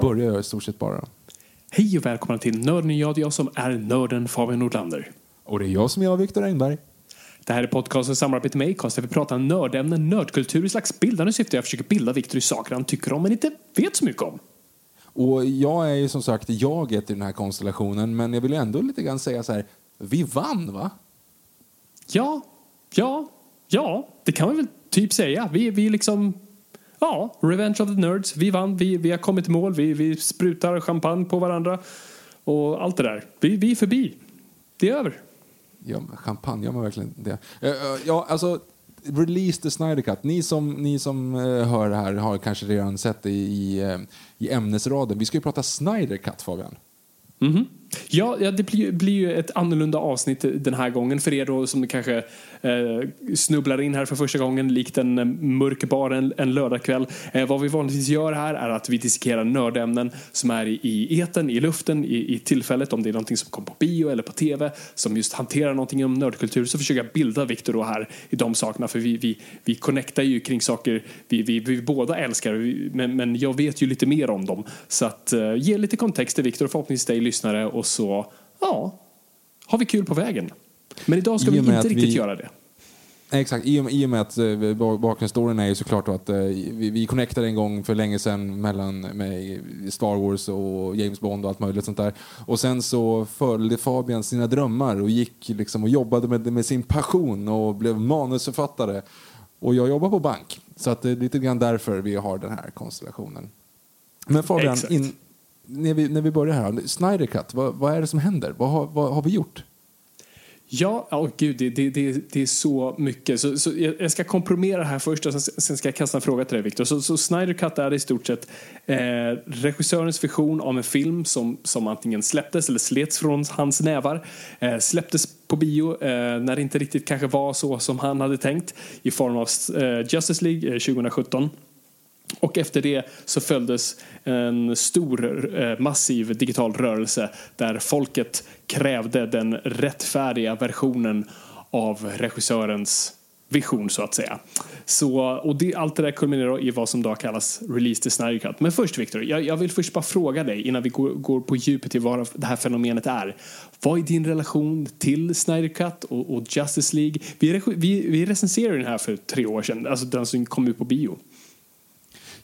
Då börjar jag i stort sett bara. Hej och välkomna till Nörden jag, jag som är nörden Fabian Nordlander. Och det är jag som är Viktor Engberg. Det här är podcastens samarbete med Acast där vi pratar nördämnen, nördkultur i slags bildande syfte. Jag försöker bilda Viktor i saker han tycker om men inte vet så mycket om. Och jag är ju som sagt jaget i den här konstellationen, men jag vill ändå lite grann säga så här, vi vann va? Ja, ja, ja, det kan man väl typ säga. Vi, vi liksom, ja, Revenge of the Nerds, vi vann, vi, vi har kommit i mål, vi, vi sprutar champagne på varandra och allt det där. Vi, vi är förbi. Det är över. Ja, champagne, gör man verkligen det? Eh, eh, Ja, alltså, release the Snyder Cut. Ni som, ni som eh, hör det här har kanske redan sett det i, i ämnesraden. Vi ska ju prata Snyder Cut, Fabian. Mhm. Ja, ja, det blir, blir ju ett annorlunda avsnitt den här gången för er då som kanske Eh, snubblar in här för första gången likt en eh, mörk bar en, en lördagkväll. Eh, vad vi vanligtvis gör här är att vi dissekerar nördämnen som är i, i eten, i luften, i, i tillfället. Om det är någonting som kommer på bio eller på tv som just hanterar någonting om nördkultur så försöker jag bilda Viktor då här i de sakerna för vi, vi, vi connectar ju kring saker vi, vi, vi båda älskar vi- men, men jag vet ju lite mer om dem. Så att eh, ge lite kontext till Viktor och förhoppningsvis dig lyssnare och så, ja, har vi kul på vägen. Men idag ska vi inte riktigt vi- göra det. Exakt, i och, i och med att eh, bak- bakgrundsstoryn är ju såklart att eh, vi, vi connectade en gång för länge sedan mellan med Star Wars och James Bond och allt möjligt sånt där. Och sen så följde Fabian sina drömmar och gick liksom och jobbade med, med sin passion och blev manusförfattare. Och jag jobbar på bank, så att det är lite grann därför vi har den här konstellationen. Men Fabian, in, när, vi, när vi börjar här, Snyder Cut, vad, vad är det som händer? Vad har, vad har vi gjort? Ja, oh, gud, det, det, det, det är så mycket. Så, så jag jag ska komprimera här först och sen, sen ska jag kasta en fråga till dig, Victor. Så, så Snyder Cut är i stort sett eh, regissörens vision av en film som, som antingen släpptes eller slets från hans nävar. Eh, släpptes på bio eh, när det inte riktigt kanske var så som han hade tänkt i form av eh, Justice League eh, 2017. Och efter det så följdes en stor, eh, massiv digital rörelse där folket krävde den rättfärdiga versionen av regissörens vision så att säga. Så, och det, allt det där kulminerar i vad som då kallas Release the Snyder Cut. Men först Victor, jag, jag vill först bara fråga dig innan vi går, går på djupet i vad det här fenomenet är. Vad är din relation till Snyder Cut och, och Justice League? Vi, vi, vi recenserade den här för tre år sedan, alltså den som kom ut på bio.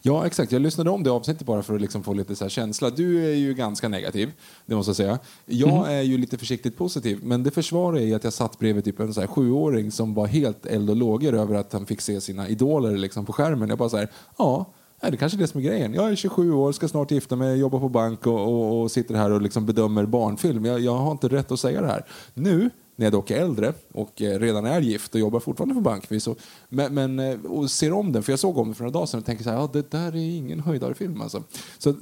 Ja, exakt. Jag lyssnade om det avsnittet bara för att liksom få lite så här känsla. Du är ju ganska negativ, det måste jag säga. Jag är ju lite försiktigt positiv, men det försvarar jag i att jag satt bredvid typ en så här sjuåring som var helt eld och lågor över att han fick se sina idoler liksom på skärmen. Jag bara så här, ja, Ja, det kanske är det som är grejen. Jag är 27 år, ska snart gifta mig, jobbar på bank och, och, och sitter här och liksom bedömer barnfilm. Jag, jag har inte rätt att säga det här. Nu, när jag dock är äldre och eh, redan är gift och jobbar fortfarande på Bankvis. Och, men, men, eh, och ser om den, för jag såg om den för några dagar sedan och tänker så här, ja, det där är ingen höjdarfilm alltså. Så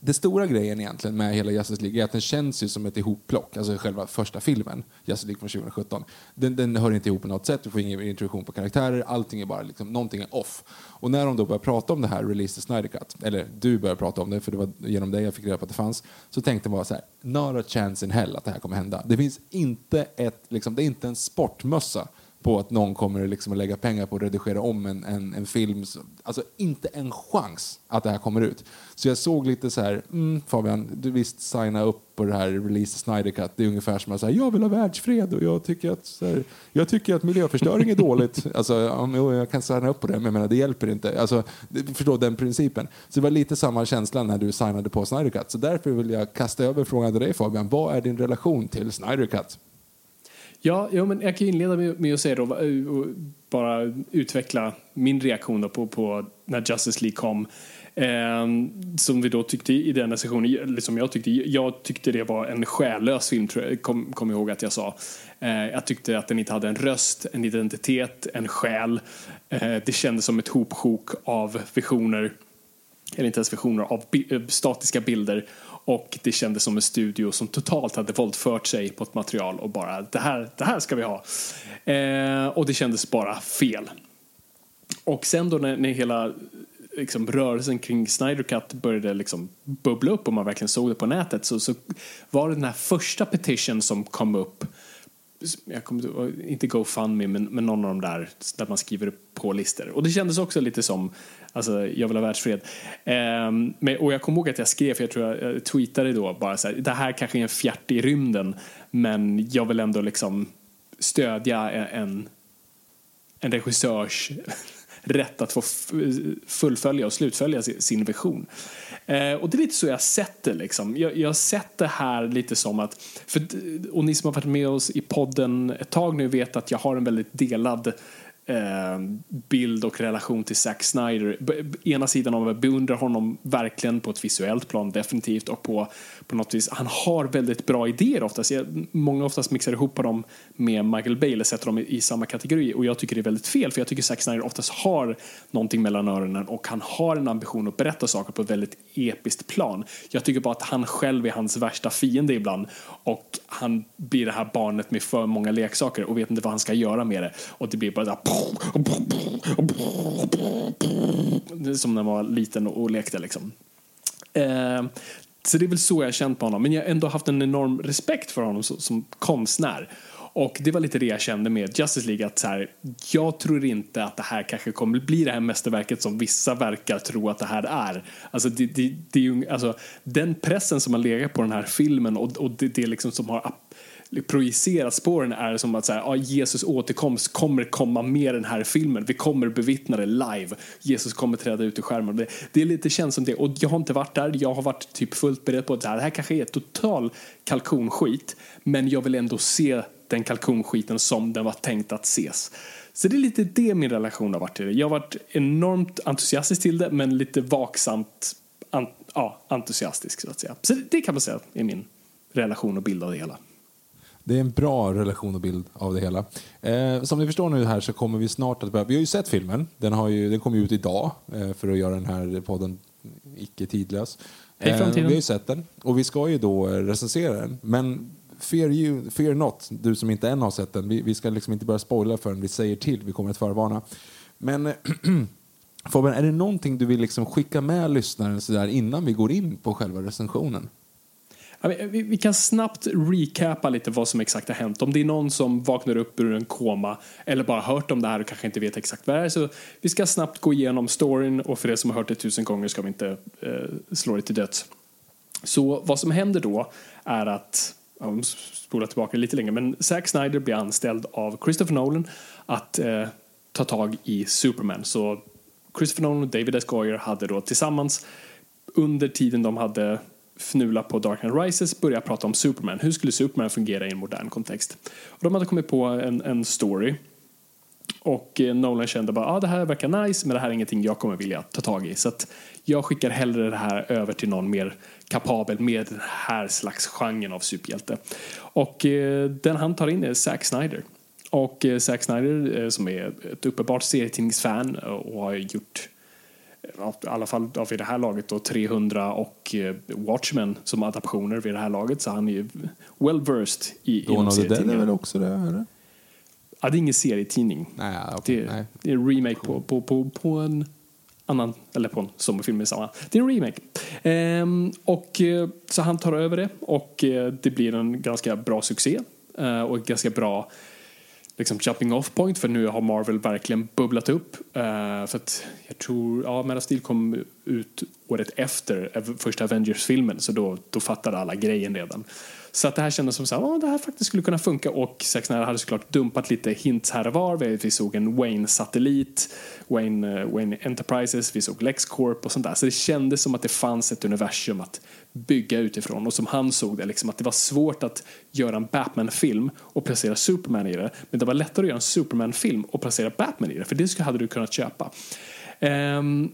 det stora grejen egentligen med hela Justice League är att den känns ju som ett ihopplock, alltså själva första filmen, Justice League från 2017. Den, den hör inte ihop på något sätt, du får ingen introduktion på karaktärer, allting är bara liksom, någonting är off. Och när de då börjar prata om det här, Release the Snyder Cut, eller du börjar prata om det, för det var genom dig jag fick reda på att det fanns, så tänkte man bara så här, not a chance in hell att det här kommer hända. Det finns inte ett, liksom, det är inte en sportmössa på att någon kommer liksom att lägga pengar på att redigera om en, en, en film. Alltså inte en chans att det här kommer ut. Så jag såg lite så här, mm, Fabian, du visst signa upp på det här release Snyder Cut. Det är ungefär som att säga, jag vill ha världsfred och jag tycker att, så här, jag tycker att miljöförstöring är dåligt. Alltså, jag kan signa upp på det, men jag menar, det hjälper inte. Alltså, förstå den principen. Så det var lite samma känsla när du signade på Snyder Cut. Så därför vill jag kasta över frågan till dig Fabian. Vad är din relation till Snyder Cut? Ja, ja men jag kan inleda med, med att säga då, eh, och bara utveckla min reaktion på, på när Justice League kom. Eh, som vi då tyckte i den sessionen, liksom jag tyckte, jag tyckte det var en själlös film, tror jag, kom, kom ihåg att jag sa. Eh, jag tyckte att den inte hade en röst, en identitet, en själ. Eh, det kändes som ett hopsjok av visioner, eller inte ens visioner, av bi eh, statiska bilder och det kändes som en studio som totalt hade våldfört sig på ett material och bara det här, det här ska vi ha. Eh, och det kändes bara fel. Och sen då när, när hela liksom, rörelsen kring Snyder Cut började liksom bubbla upp och man verkligen såg det på nätet så, så var det den här första petition som kom upp jag kommer inte GoFundMe men, men någon av de där där man skriver på listor. Och det kändes också lite som Alltså, jag vill ha världsfred. Ehm, men, och jag kommer ihåg att jag skrev, för jag tror jag tweetade då bara så här, det här kanske är en fjärt i rymden, men jag vill ändå liksom stödja en, en regissörs rätt att få fullfölja och slutfölja sin vision. Eh, och det är lite så jag har sett det. Liksom. Jag, jag har sett det här lite som att, för, och ni som har varit med oss i podden ett tag nu vet att jag har en väldigt delad Eh, Ehm, bild och relation till Zack Snyder. ena sidan av att beundra honom verkligen på ett visuellt plan definitivt och på, på något vis, han har väldigt bra idéer oftast. Jag, många oftast mixar ihop dem med Michael Bay eller sätter dem i, i, samma kategori och jag tycker det är väldigt fel för jag tycker Zack Snyder oftast har någonting mellan öronen och han har en ambition att berätta saker på ett väldigt episkt plan. Jag tycker bara att han själv är hans värsta fiende ibland och han blir det här barnet med för många leksaker och vet inte vad han ska göra med det och det blir bara där, som när man var liten och lekte liksom. Eh, så det är väl så jag har känt på honom. Men jag har ändå haft en enorm respekt för honom som, konstnär. Och det var lite det jag kände med Justice League. Att så här, jag tror inte att det här kanske kommer bli det här mästerverket som vissa verkar tro att det här är. Alltså, det, det, det är ju, alltså den pressen som har legat på den här filmen och, och det, det liksom som har projiceras på den är som att så här, ja, Jesus återkomst kommer komma med den här filmen. Vi kommer bevittna det live. Jesus kommer träda ut i skärmen. Det, det är lite känns som det. Och jag har inte varit där. Jag har varit typ fullt beredd på att det här, det här kanske är total kalkonskit. Men jag vill ändå se den kalkonskiten som den var tänkt att ses. Så det är lite det min relation har varit till det. Jag har varit enormt entusiastisk till det men lite vaksamt an, ja, entusiastisk så att säga. Så det, det kan man säga är min relation och bild av det hela. Det är en bra relation och bild av det hela. Eh, som ni förstår nu här så kommer vi snart att börja... Vi har ju sett filmen. Den, har ju, den kom ju ut idag eh, för att göra den här podden icke tidlös. Eh, vi har ju sett den och vi ska ju då recensera den. Men fear, you, fear not, du som inte än har sett den. Vi, vi ska liksom inte börja spoila förrän vi säger till. Vi kommer att förvarna. Men Fabian, är det någonting du vill liksom skicka med lyssnaren så där innan vi går in på själva recensionen? Eh, vi kan snabbt recapa lite vad som exakt har hänt. Om det är någon som vaknar upp ur en koma eller bara hört om det här och kanske inte vet exakt vad det är. Så vi ska snabbt gå igenom storyn och för det som har hört det tusen gånger ska vi inte eh, slå det till döds. Så vad som händer då är att, ja, spola tillbaka lite längre, men Zack Snyder blir anställd av Christopher Nolan att eh, ta tag i Superman. Så Christopher Nolan och David S. Goyer hade då tillsammans under tiden de hade fnula på Dark Knight Rises börja prata om Superman. Hur skulle Superman fungera i en modern kontext? Och de hade kommit på en, en story och eh, Nolan kände bara, ah, det här verkar nice men det här är ingenting jag kommer vilja ta tag i. Så att jag skickar hellre det här över till någon mer kapabel med den här slags genren av superhjälte. Och eh, den han tar in är Zack Snyder. Och eh, Zack Snyder eh, som är ett uppenbart serietidningsfan eh, och har gjort i alla fall vid det här laget då 300 och eh, Watchmen som adaptioner vid det här laget så han är ju well versed i Dawn the Dead är väl också det? Eller? Ja, det är ingen serietidning. Nej, okay, det, det, är en remake på, på, på, på en annan, eller på en sommarfilm med samma. Det är en remake. Ehm, och, eh, så han tar över det och eh, det blir en ganska bra succé och ganska bra liksom jumping off point för nu har Marvel verkligen bubblat upp. Uh, för att jag tror, ja, Man of Steel kom ut året efter första Avengers-filmen så då, då fattade alla grejen redan. Så att det här kändes som att oh, det här faktiskt skulle kunna funka och Sex Nära hade såklart dumpat lite hints här och var. Vi såg en Wayne-satellit, Wayne, eh, Wayne Enterprises, vi såg LexCorp och sånt där. Så det kändes som att det fanns ett universum att bygga utifrån och som han såg det, liksom, att det var svårt att göra en Batman-film och placera Superman i det. Men det var lättare att göra en Superman-film och placera Batman i det, för det hade du kunnat köpa. Um,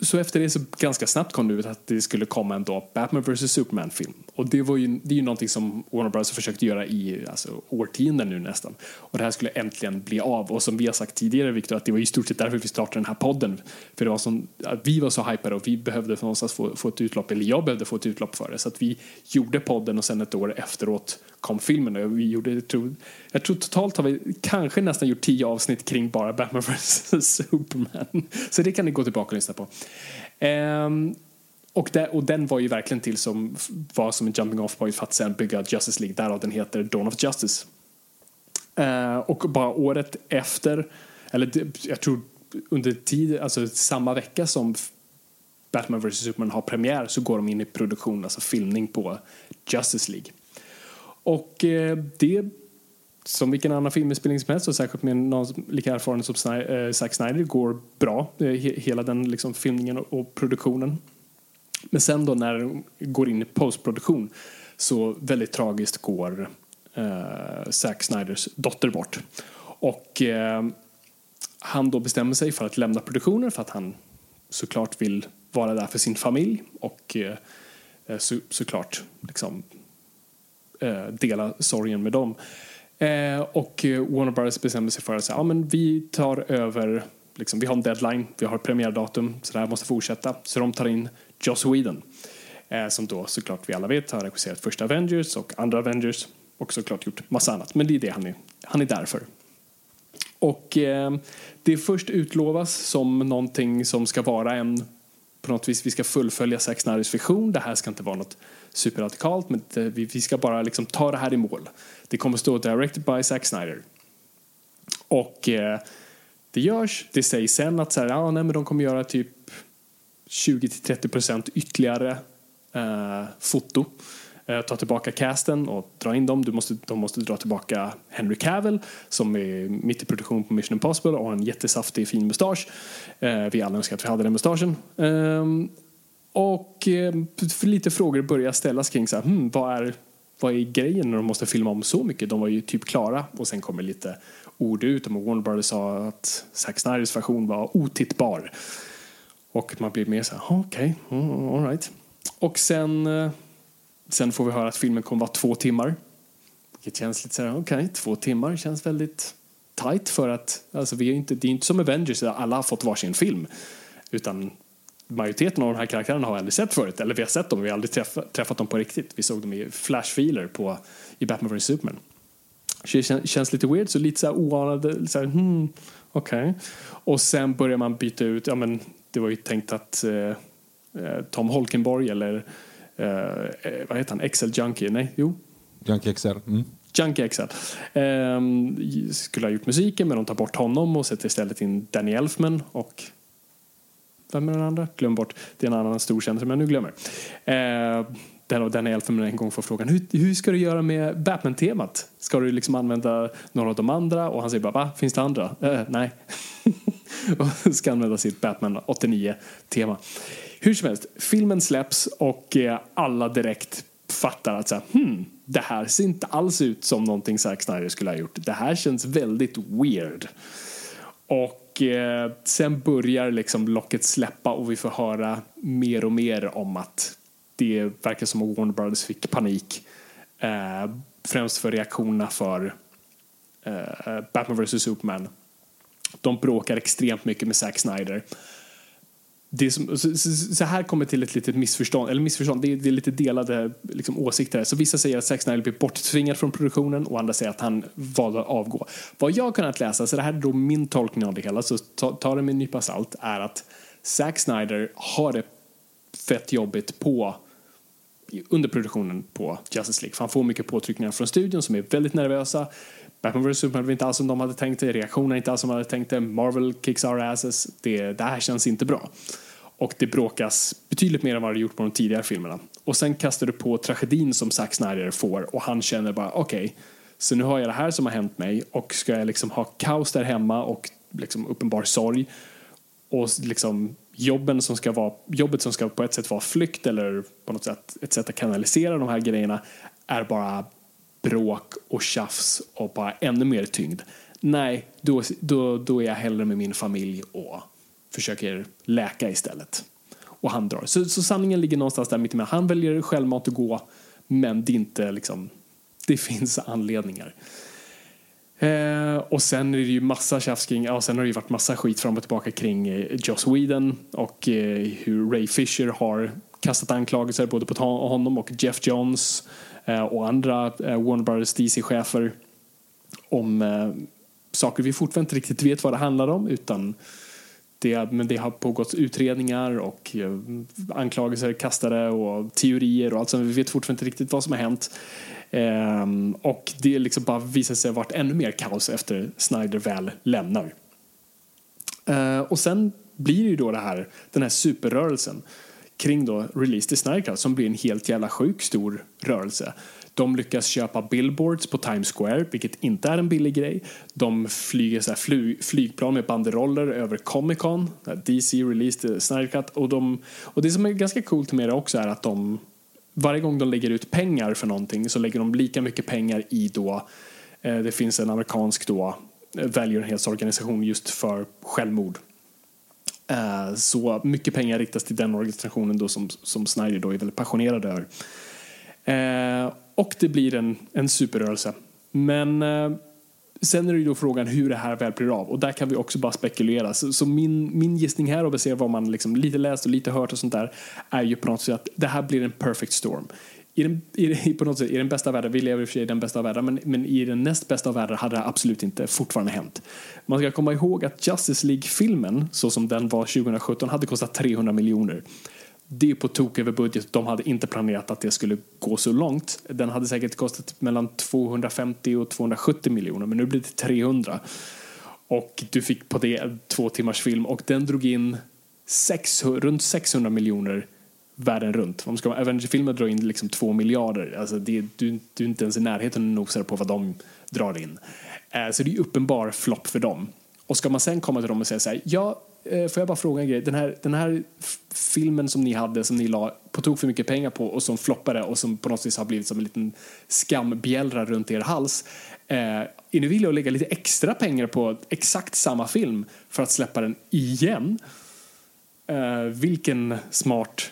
så efter det så ganska snabbt kom det ut att det skulle komma en då Batman vs Superman-film. Och det, var ju, det är ju någonting som Warner Bros har försökt göra i alltså, årtionden nu nästan. Och det här skulle äntligen bli av. Och som vi har sagt tidigare, Victor, att det var i stort sett därför vi startade den här podden. För det var som, vi var så hypade och vi behövde någonstans få, få ett utlopp, eller jag behövde få ett utlopp för det. Så att vi gjorde podden och sen ett år efteråt kom filmen. Och vi gjorde, jag, tror, jag tror totalt har vi kanske nästan gjort tio avsnitt kring bara Batman vs Superman. Så det kan ni gå tillbaka och lyssna på. Um, och, det, och den var ju verkligen till som var som en jumping off point för att sen bygga Justice League, därav den heter Dawn of Justice. Uh, och bara året efter, eller jag tror under tid, alltså samma vecka som Batman vs Superman har premiär så går de in i produktion, alltså filmning på Justice League. Och eh, det, som vilken annan filminspelning som helst och särskilt med någon lika erfaren som Snyder, eh, Zack Snyder går bra, eh, hela den liksom, filmningen och, och, produktionen. Men sen då när de går in i postproduktion så väldigt tragiskt går eh, Zack Snyders dotter bort. Och eh, han då bestämmer sig för att lämna produktionen för att han såklart vill vara där för sin familj och eh, eh så, såklart liksom eh, dela sorgen med dem. Eh, och eh, Warner Bros bestämde sig för att säga, ja, men vi tar över, liksom, vi har en deadline, vi har premiärdatum, så det här måste fortsätta. Så de tar in Joss Whedon, eh, som då såklart vi alla vet har regisserat första Avengers och andra Avengers och såklart gjort massa annat. Men det är det han är, han är där för. Och eh, det först utlovas som någonting som ska vara en på något vis vi ska fullfölja Zack Snyders vision. Det här ska inte vara något superradikalt men det, vi, vi, ska bara liksom ta det här i mål. Det kommer stå directed by Zack Snyder. Och eh, det görs. Det sägs sen att så här, ah, nej, men de kommer göra typ 20-30% ytterligare eh, foto Eh, ta tillbaka casten och dra in dem. Du måste, de måste dra tillbaka Henry Cavill som är mitt i produktion på Mission Impossible och har en jättesaftig fin mustasch. Eh, vi alla önskar att vi hade den mustaschen. Ehm, och eh, lite frågor börjar ställas kring så här, hmm, vad, är, vad är grejen när de måste filma om så mycket? De var ju typ klara och sen kommer lite ord ut om Warner Brothers sa att Zack Snyders version var otittbar. Och man blir mer så här, okej, okay, mm, all right. Och sen eh, Sen får vi höra att filmen kommer vara två timmar. Vilket känns lite så här, okej, okay, två timmar känns väldigt tight för att, alltså vi är inte, det är inte som Avengers där alla har fått varsin film. Utan majoriteten av de här karaktärerna har vi aldrig sett förut. Eller vi har sett dem, vi har aldrig träffat, träffat dem på riktigt. Vi såg dem i flashfiler på, i Batman vs Superman. Så det känns lite weird, så lite så här oanade, så här, hmm, okej. Okay. Och sen börjar man byta ut, ja men det var ju tänkt att eh, eh Tom Holkenborg eller Eh, vad heter han, Excel Junkie? Nej, jo. Junkie XL. Mm. Junkie XL. Eh, skulle ha gjort musiken men de tar bort honom och sätter istället in Danny Elfman och vem är den andra? Glöm bort. Det är en annan stor kändis som jag nu glömmer. Eh, där Danny Elfman en gång får frågan hur, hur ska du göra med Batman-temat? Ska du liksom använda några av de andra? Och han säger bara va? Finns det andra? Eh, nej. och ska använda sitt Batman 89-tema. Hur som helst, filmen släpps och eh, alla direkt fattar att så här, hmm, det här ser inte alls ut som någonting Zack Snyder skulle ha gjort. Det här känns väldigt weird. Och eh, sen börjar liksom locket släppa och vi får höra mer och mer om att det verkar som att Warner Brothers fick panik. Eh, främst för reaktionerna för eh, Batman vs Superman. De bråkar extremt mycket med Zack Snyder det som, så, så, här kommer till ett litet missförstånd, eller missförstånd, det är, det är lite delade liksom, åsikter. Så vissa säger att Zack Snyder blir borttvingad från produktionen och andra säger att han valde att avgå. Vad jag har kunnat läsa, så det här är då min tolkning av det hela, så ta, ta det med en nypa salt, är att Zack Snyder har det fett jobbigt på under produktionen på Justice League. För han får mycket påtryckningar från studion som är väldigt nervösa. Batman vs Superman var inte alls som de hade tänkt det, reaktionerna inte alls som de hade tänkt det, Marvel kicks our asses, det, det här känns inte bra. Och det bråkas betydligt mer än vad det gjort på de tidigare filmerna. Och sen kastar du på tragedin som Zack Snyder får och han känner bara okej, okay, så nu har jag det här som har hänt mig och ska jag liksom ha kaos där hemma och liksom uppenbar sorg och liksom jobben som ska vara, jobbet som ska på ett sätt vara flykt eller på något sätt ett sätt att kanalisera de här grejerna är bara bråk och tjafs och bara ännu mer tyngd. Nej, då, då, då är jag hellre med min familj och försöker läka istället. Och han drar. Så, så sanningen ligger någonstans där mittemellan. Han väljer självmant att gå, men det är inte liksom, det finns anledningar. Eh, och sen är det ju massa tjafs kring, ja, sen har det ju varit massa skit fram och tillbaka kring eh, Joss Whedon och eh, hur Ray Fisher har kastat anklagelser både på honom och Jeff Johns Eh, och andra eh, Warner Brothers DC-chefer om eh, saker vi fortfarande inte riktigt vet vad det handlar om utan det, men det har pågått utredningar och anklagelser kastade och teorier och allt så vi vet fortfarande inte riktigt vad som har hänt. Ehm, och det liksom bara visar sig ha varit ännu mer kaos efter Snyder väl lämnar. Ehm, och sen blir det ju då det här, den här superrörelsen kring då release till Snyder som blir en helt jävla sjuk stor rörelse. De lyckas köpa billboards på Times Square, vilket inte är en billig grej. De flyger så fly, flygplan med banderoller över Comic Con, DC released Snyder Cut. Och, de, och det som är ganska coolt med det också är att de varje gång de lägger ut pengar för någonting så lägger de lika mycket pengar i då, eh, det finns en amerikansk då eh, välgörenhetsorganisation just för självmord. Eh, så mycket pengar riktas till den organisationen då som, som Snyder då är väldigt passionerad över. Eh, och det blir en, en superrörelse. Men eh, Sen är det ju då frågan hur det här väl blir av och där kan vi också bara spekulera. Så, så min, min gissning här och baserat vad man liksom lite läst och lite hört och sånt där är ju på något sätt att det här blir en perfect storm. I den, i, på något sätt, I den bästa världen, vi lever i och för sig i den bästa av världar, men, men i den näst bästa av världar hade det absolut inte fortfarande hänt. Man ska komma ihåg att Justice League-filmen, så som den var 2017, hade kostat 300 miljoner det är på tok över budget. De hade inte planerat att det skulle gå så långt. Den hade säkert kostat mellan 250 och 270 miljoner, men nu blir det 300. Och du fick på det två timmars film och den drog in 600, runt 600 miljoner världen runt. Om ska Avenger-filmer drar in liksom två miljarder. Alltså det, du, du är inte ens i närheten och nosar på vad de drar in. Eh, så det är uppenbar flopp för dem. Och ska man sen komma till dem och säga så här, ja, Eh, får jag bara fråga en grej? Den här, den här filmen som ni hade, som ni la på tok för mycket pengar på och som floppade och som på något vis har blivit som en liten skambjällra runt er hals. Eh, är ni villiga att lägga lite extra pengar på exakt samma film för att släppa den igen? Eh, vilken smart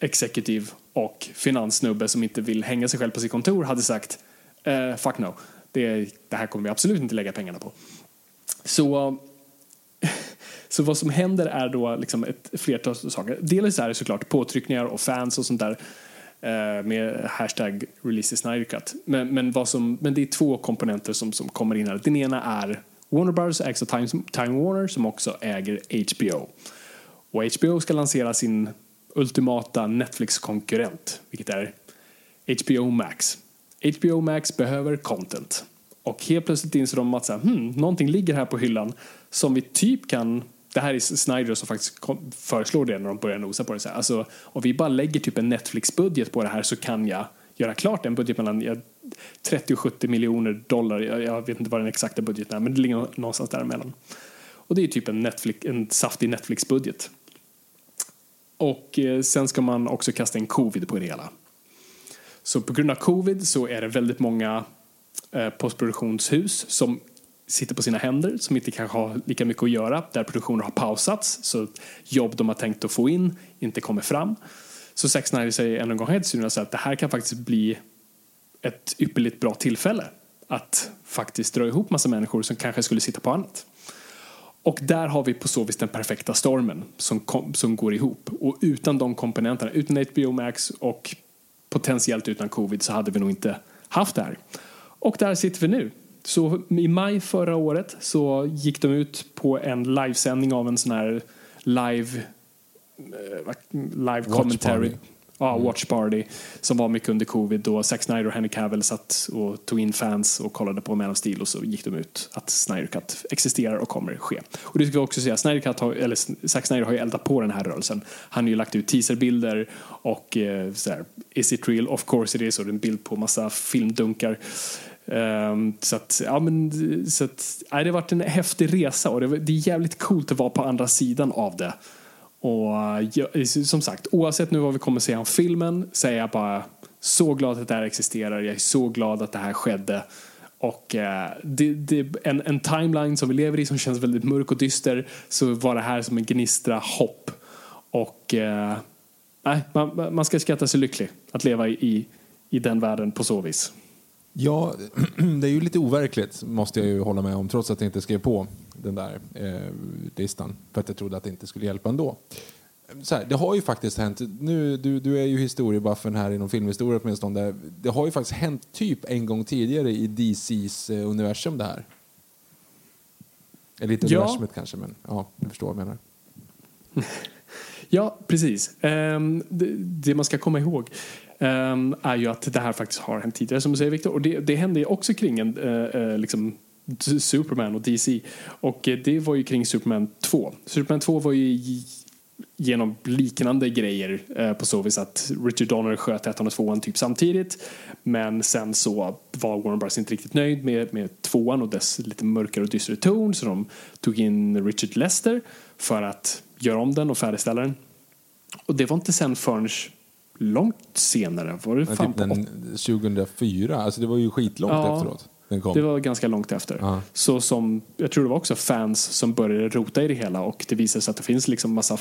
executive och finanssnubbe som inte vill hänga sig själv på sitt kontor hade sagt eh, fuck no, det, det här kommer vi absolut inte lägga pengarna på. Så så vad som händer är då liksom ett flertal saker. Dels är det såklart påtryckningar och fans och sånt där eh, med hashtag release Men, men, vad som, men det är två komponenter som, som kommer in här. Den ena är Warner Bros ägs av Time, Time Warner som också äger HBO. Och HBO ska lansera sin ultimata Netflix-konkurrent, vilket är HBO Max. HBO Max behöver content. Och helt plötsligt inser de att så här, hmm, någonting ligger här på hyllan som vi typ kan det här är Snyder som faktiskt föreslår det när de börjar nosa på det. Så här. Alltså, om vi bara lägger typ en Netflix-budget på det här så kan jag göra klart en budget mellan 30 och 70 miljoner dollar. Jag, jag, vet inte vad den exakta budgeten är, men det ligger någonstans däremellan. Och det är typ en, Netflix, en saftig Netflix-budget. Och eh, sen ska man också kasta in covid på det hela. Så på grund av covid så är det väldigt många eh, postproduktionshus som sitter på sina händer, som inte kanske har lika mycket att göra, där produktioner har pausats, så jobb de har tänkt att få in inte kommer fram. Så Zack Snyder säger ännu en gång helt att det här kan faktiskt bli ett ypperligt bra tillfälle att faktiskt dra ihop massa människor som kanske skulle sitta på annat. Och där har vi på så vis den perfekta stormen som, kom, som går ihop. Och utan de komponenterna, utan HBO Max och potentiellt utan covid så hade vi nog inte haft det här. Och där sitter vi nu. Så i maj förra året så gick de ut på en livesändning av en sån här live, uh, live commentary. Ja, Watch Party som var mycket under covid då Zack Snyder och Henry Cavill satt och tog in fans och kollade på Man of Steel och så gick de ut att Snyder Cut existerar och kommer ske. Och det ska vi också säga, Snyder Cut har, eller Zack Snyder har ju eldat på den här rörelsen. Han har ju lagt ut teaserbilder och eh, så här, is it real? Of course it is och en bild på massa filmdunkar. Um, så att, ja men, så att, nej, det har varit en häftig resa och det, det är jävligt coolt att vara på andra sidan av det. Och jag, som sagt, oavsett nu vad vi kommer se om filmen så är jag bara så glad att det här existerar. Jag är så glad att det här skedde. Och eh, det, det, en, en timeline som vi lever i som känns väldigt mörk och dyster så var det här som en gnistra hopp. Och eh, nej, man, man ska skatta sig lycklig att leva i, i den världen på så vis. Ja, det är ju lite overkligt måste jag ju hålla med om trots att jag inte skrev på den där eh, listan för att jag trodde att det inte skulle hjälpa ändå. Så här, det har ju faktiskt hänt, nu, du, du är ju historiebuffen här inom filmhistoria åtminstone, det har ju faktiskt hänt typ en gång tidigare i DCs eh, universum det här. Eller inte ja. universumet kanske, men ja, du förstår vad jag menar. ja, precis. Um, det, det, man ska komma ihåg um, är ju att det här faktiskt har hänt tidigare som du säger Victor. Och det, det hände också kring en uh, uh, liksom Superman och DC. Och uh, det var ju kring Superman 2. Superman 2 var ju genom liknande grejer eh, på så vis att Richard Donner sköt ettan och tvåan typ samtidigt. Men sen så var Warren Bros inte riktigt nöjd med, med tvåan och dess lite mörkare och dystrare ton så de tog in Richard Lester för att göra om den och färdigställa den. Och det var inte sen förrän långt senare. Var det fan typ den 2004, alltså det var ju skitlångt ja, efteråt. Det var ganska långt efter. Ja. Så som, jag tror det var också fans som började rota i det hela och det visade sig att det finns liksom massa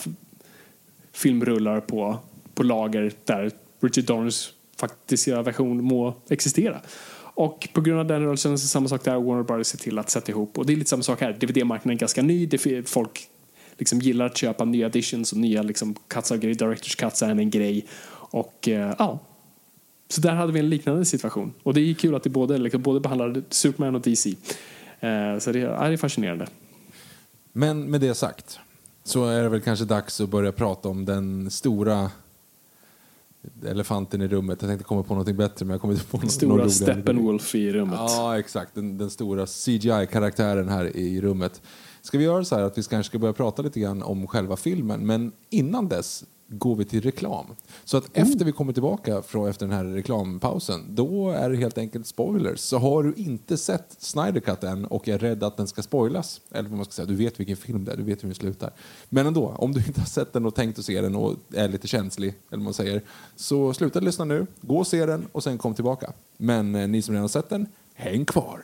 filmrullar på, på lager där Richard Donners faktiska version må existera. Och på grund av den rörelsen så samma sak där, Warner Brothers ser till att sätta ihop. Och det är lite samma sak här, DVD-marknaden är ganska ny, det folk liksom gillar att köpa nya editions och nya liksom cuts av grejer, directors cuts är en grej. Och eh, ja, så där hade vi en liknande situation. Och det är kul att det både, liksom, både behandlar Superman och DC. Eh, så det är, fascinerande. Men med det sagt så är det väl kanske dags att börja prata om den stora elefanten i rummet. Jag tänkte komma på något bättre men jag kommer inte på något Stora Steppenwolf i rummet. Ja, exakt. Den, den stora CGI-karaktären här i rummet. Ska vi göra så här att vi kanske ska börja prata lite grann om själva filmen men innan dess går vi till reklam. Så att oh. efter vi kommer tillbaka från efter den här reklampausen, då är det helt enkelt spoilers. Så har du inte sett Snyder Cut än och är rädd att den ska spoilas, eller vad man ska säga, du vet vilken film det är, du vet hur den slutar. Men ändå, om du inte har sett den och tänkt att se den och är lite känslig, eller vad man säger, så sluta lyssna nu, gå och se den och sen kom tillbaka. Men eh, ni som redan har sett den, häng kvar!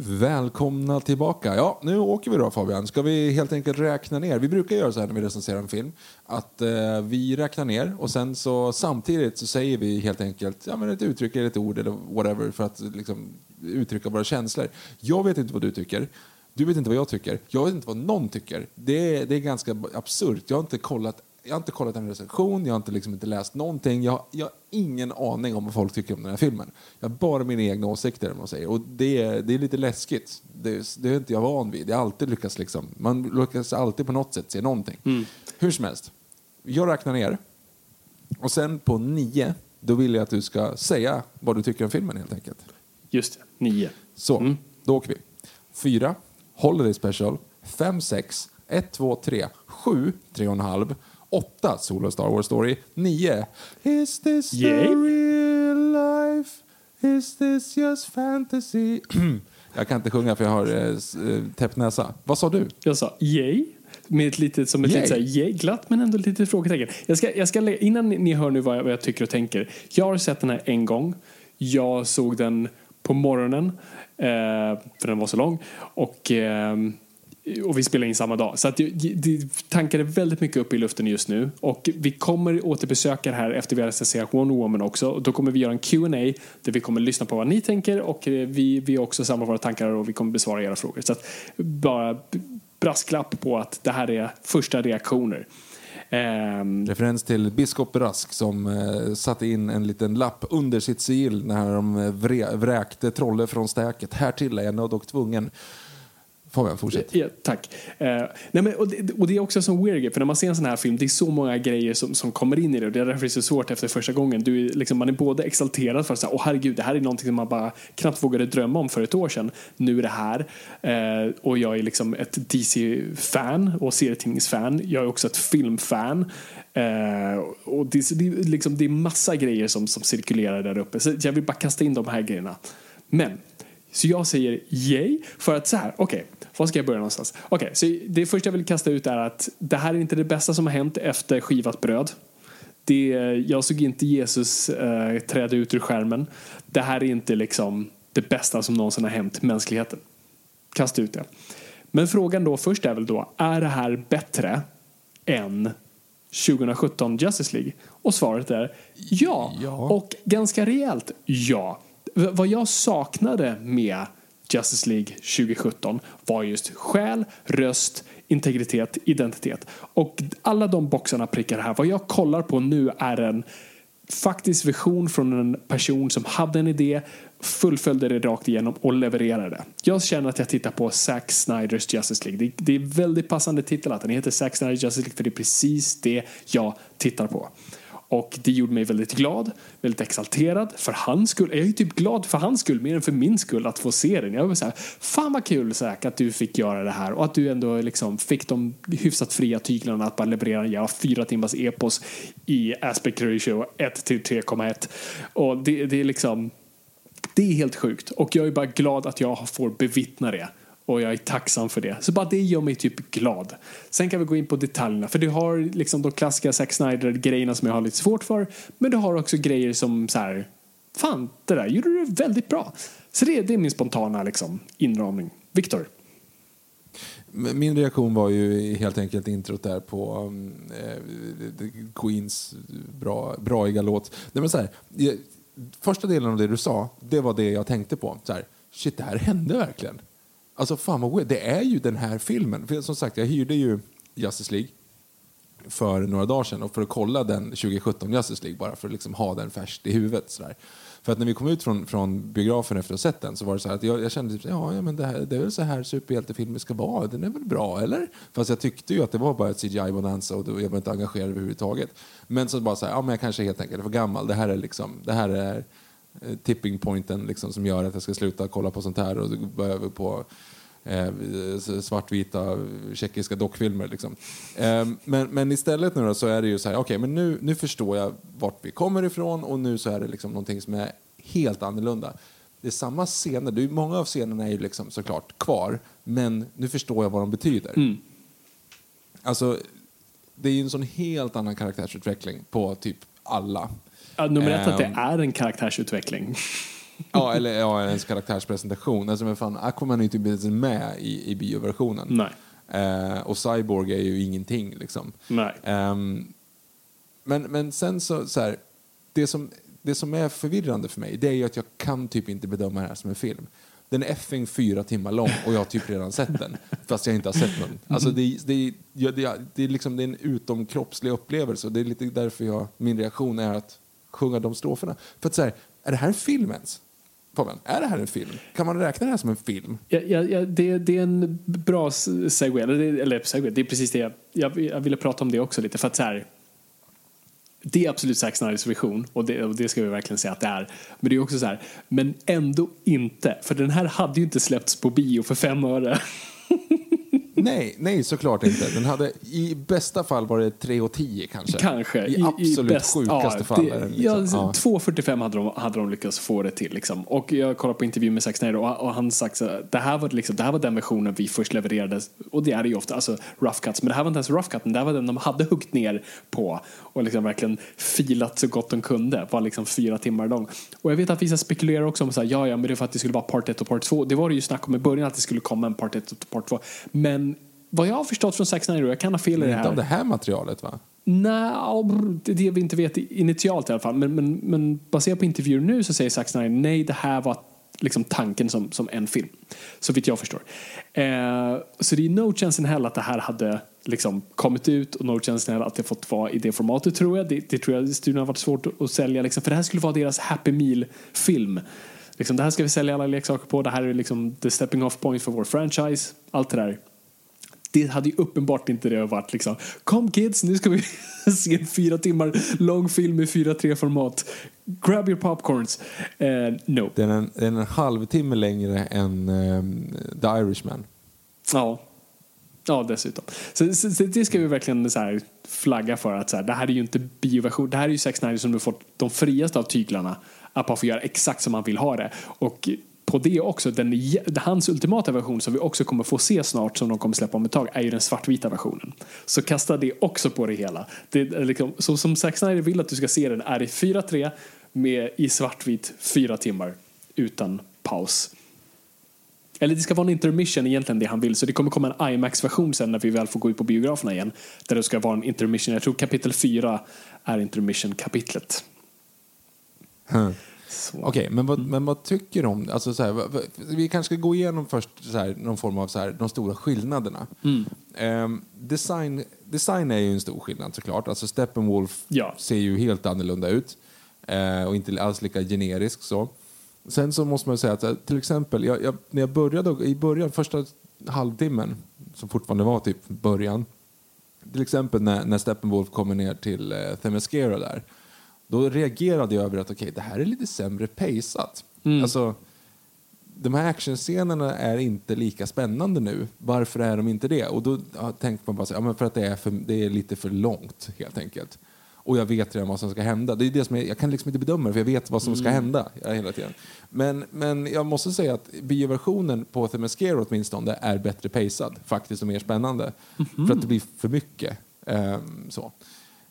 Välkomna tillbaka. Ja, nu åker vi då Fabian. Ska vi helt enkelt räkna ner? Vi brukar göra så här när vi recenserar en film. Att eh, vi räknar ner och sen så samtidigt så säger vi helt enkelt ja, men ett uttryck eller ett ord eller whatever för att liksom, uttrycka våra känslor. Jag vet inte vad du tycker. Du vet inte vad jag tycker. Jag vet inte vad någon tycker. Det är, det är ganska absurt. Jag har inte kollat jag har inte kollat en recension, jag har inte, liksom inte läst någonting. Jag, jag har ingen aning om vad folk tycker om den här filmen. Jag har bara mina egna åsikter. Man säger. Och det, är, det är lite läskigt. Det, det är inte jag van vid. Jag alltid lyckas liksom, man lyckas alltid på något sätt se någonting. Hur som helst, jag räknar ner. Och sen på nio, då vill jag att du ska säga vad du tycker om filmen helt enkelt. Just det, nio. Så, då åker vi. Fyra, Holiday Special. Fem, sex, ett, två, tre, sju, tre och en halv. Åtta, Solo Star Wars Story. Nio, Is this the real life? Is this just fantasy? jag kan inte sjunga för jag har eh, täppt näsa. Vad sa du? Jag sa yay. Med ett litet, som ett Yay. litet så här, yay, glatt men ändå lite frågetecken. Jag ska, jag ska, lä- innan ni, ni hör nu vad jag, vad jag tycker och tänker. Jag har sett den här en gång. Jag såg den på morgonen. Eh, för den var så lång. Och, eh, och vi spelar in samma dag. Så att det, det, tankar är väldigt mycket upp i luften just nu. Och vi kommer återbesöka det här efter vi har recenserat Wonder Woman också. Och då kommer vi göra en Q&A där vi kommer lyssna på vad ni tänker och eh, vi, vi också samlar våra tankar och vi kommer besvara era frågor. Så att bara brasklapp på att det här är första reaktioner. Um, Referens till biskop Rask som uh, satte in en liten lapp under sitt sigill när de eh, vre, vräkte Trolle från stäket. Härtill är jag nödd och tvungen. Fabian, fortsätt. Ja, tack. Eh, nej men, och, det, och det är också som weird grej, för när man ser en sån här film, det är så många grejer som, som kommer in i det. Och det är därför det är så svårt efter första gången. Du, är liksom, man är både exalterad för att säga, åh herregud, det här är någonting som man bara knappt vågade drömma om för ett år sedan. Nu är det här. Eh, och jag är liksom ett DC-fan och serietidningsfan. Jag är också ett filmfan. Eh, och det, det, liksom, det är massa grejer som, som cirkulerar där uppe. Så jag vill bara kasta in de här grejerna. Men så jag säger yay för att så här, okej, var ska jag börja någonstans? Okej, så det första jag vill kasta ut är att det här är inte det bästa som har hänt efter skivat bröd. Det, jag såg inte Jesus eh, träda ut ur skärmen. Det här är inte liksom det bästa som någonsin har hänt mänskligheten. Kasta ut det. Men frågan då först är väl då, är det här bättre än 2017 Justice League? Och svaret är ja. Ja. Och ganska rejält ja. Vad jag saknade med Justice League 2017 var just själ, röst, integritet, identitet. Och alla de boxarna prickar det här. Vad jag kollar på nu är en faktisk vision från en person som hade en idé, fullföljde det rakt igenom och levererade. Jag känner att jag tittar på Zack Snyders Justice League. Det, det är väldigt passande titel att den heter Zack Snyders Justice League för det är precis det jag tittar på. Och det gjorde mig väldigt glad, väldigt exalterad för hans skull. Jag är ju typ glad för hans skull mer än för min skull att få se den. Jag var så här, fan vad kul Zack att du fick göra det här och att du ändå liksom fick de hyfsat fria tyglarna att bara leverera en jävla fyra timmars epos i aspect ratio 1 till 3,1. Och det, det är liksom, det är helt sjukt och jag är bara glad att jag får bevittna det. Och jag är tacksam för det. Så bara det gör mig typ glad. Sen kan vi gå in på detaljerna. För du har liksom de klassiska Zack Snyder-grejerna som jag har lite svårt för. Men du har också grejer som så här. Fan, det där gjorde du väldigt bra. Så det, det är min spontana liksom, inramning. Viktor? Min reaktion var ju helt enkelt introt där på mm, eh, Queens bra, braiga låt. Nej, men så här, första delen av det du sa, det var det jag tänkte på. Så här, shit, det här hände verkligen. Alltså fan vad weird. Det är ju den här filmen. För som sagt, jag hyrde ju Justice League. för några dagar sedan och för att kolla den 2017 Justice League bara för att liksom ha den färskt i huvudet. Sådär. För att när vi kom ut från, från biografen efter att ha sett den så var det så att jag, jag kände typ, ja, ja men det, här, det är väl så här superhjältefilmer ska vara, den är väl bra eller? Fast jag tyckte ju att det var bara ett CGI-bonanza och jag var inte engagerad överhuvudtaget. Men så bara så här, ja men jag kanske helt enkelt är för gammal, det här är liksom, det här är eh, tipping pointen liksom, som gör att jag ska sluta kolla på sånt här och gå över på svartvita tjeckiska dockfilmer. Liksom. Eh, men, men istället nu då, så är det ju så här, okej, okay, men nu, nu förstår jag vart vi kommer ifrån och nu så är det liksom någonting som är helt annorlunda. Det är samma scener, det är, många av scenerna är ju liksom såklart kvar, men nu förstår jag vad de betyder. Mm. Alltså, det är ju en sån helt annan karaktärsutveckling på typ alla. Ja, nummer ett um, att det ehm. är en karaktärsutveckling. Ja, eller ja, ens karaktärspresentation. Alltså, men fan, Aquaman är ju typ inte med i, i bioversionen. Nej. Uh, och Cyborg är ju ingenting. Liksom. Nej. Um, men, men sen så, så här, det som, det som är förvirrande för mig det är ju att jag kan typ inte bedöma det här som en film. Den är effing fyra timmar lång och jag har typ redan sett den. Fast jag inte har sett den. Alltså det, det, det, det, är liksom, det är en utomkroppslig upplevelse och det är lite därför jag, min reaktion är att sjunga de stroferna. För att så här, är det här en film ens? Fabian, är det här en film? Kan man räkna det här som en film? Ja, ja, ja det, det, är en bra segway. Eller, eller segway, det är precis det jag, jag, jag, ville prata om det också lite. För att så här, det är absolut Zack Snyders vision och det, och det ska vi verkligen säga att det är. Men det är också så här, men ändå inte. För den här hade ju inte släppts på bio för fem öre. Nej, nej, såklart inte. Den hade, I bästa fall var det 3 och 10 kanske. Kanske. I, I absolut bäst, sjukaste ja, fall. Det, liksom, ja, ja. 2.45 hade de, hade de lyckats få det till. Liksom. Och jag kollade på intervju med Zack Snyder och, och han sagt att det här, var liksom, det här var den versionen vi först levererade. Och det är det ju ofta, alltså rough cuts. Men det här var inte ens rough cutten, det här var den de hade huggit ner på och liksom verkligen filat så gott de kunde. Var liksom fyra timmar lång. Och jag vet att vissa spekulerar också om så här, ja, ja, men det är för att det skulle vara part 1 och part 2. Det var det ju snack om i början att det skulle komma en part 1 och part 2. Men vad jag har förstått från Zack Snyder, jag kan ha fel i det här. Inte av det här materialet va? Nej, det är det vi inte vet initialt i alla fall. Men, men, men baserat på intervjuer nu så säger Zack Snyder nej, det här var liksom tanken som, som en film. Så vitt jag förstår. Eh, så det är no chance in hell att det här hade liksom kommit ut och no chance in hell att det fått vara i det formatet tror jag. Det, det tror jag studion har varit svårt att sälja liksom, för det här skulle vara deras Happy Meal-film. Liksom, det här ska vi sälja alla leksaker på, det här är liksom the stepping off point för vår franchise. Allt det där det hade ju uppenbart inte det varit liksom Kom kids, nu ska vi se en fyra timmar lång film i 4.3 format. Grab your popcorns. Uh, no. Den är, en, den är en halvtimme längre än um, The Irishman. Ja. Ja, dessutom. Så, så, så, det ska vi verkligen så här flagga för att så här, det här är ju inte bioversion. Det här är ju Zack Snyder som har fått de friaste av tyglarna att bara få göra exakt som man vill ha det. Och på det också, den, hans ultimata version som vi också kommer få se snart som de kommer släppa om ett tag är ju den svartvita versionen. Så kasta det också på det hela. Det är liksom, så som Zack Snyder vill att du ska se den är i 4.3 med i svartvit fyra timmar utan paus. Eller det ska vara en intermission egentligen det han vill. Så det kommer komma en IMAX-version sen när vi väl får gå ut på biograferna igen. Där det ska vara en intermission. Jag tror kapitel 4 är intermission-kapitlet. Hmm. Okej, okay, men, vad, men vad tycker du om alltså så här, Vi kanske ska gå igenom först så här, någon form av så här, de stora skillnaderna. Mm. Um, design, design är ju en stor skillnad såklart. Alltså Steppenwolf ja. ser ju helt annorlunda ut uh, och inte alls lika generisk så. Sen så måste man säga att till exempel, jag, jag, när jag började, i början, första halvtimmen, som fortfarande var typ början, till exempel när, när Steppenwolf kommer ner till uh, Themyscira där, då reagerade jag över att okay, det här är lite sämre paceat. Mm. Alltså, de här actionscenerna är inte lika spännande nu. Varför är de inte det? Och då tänkte man bara så, ja, men för att det är, för, det är lite för långt helt enkelt. Och jag vet redan vad som ska hända. Det är det som är, jag kan liksom inte bedöma det för jag vet vad som ska mm. hända hela tiden. Men, men jag måste säga att bioversionen på Themyscira åtminstone är bättre pacead faktiskt och mer spännande. Mm -hmm. För att det blir för mycket. Um, så.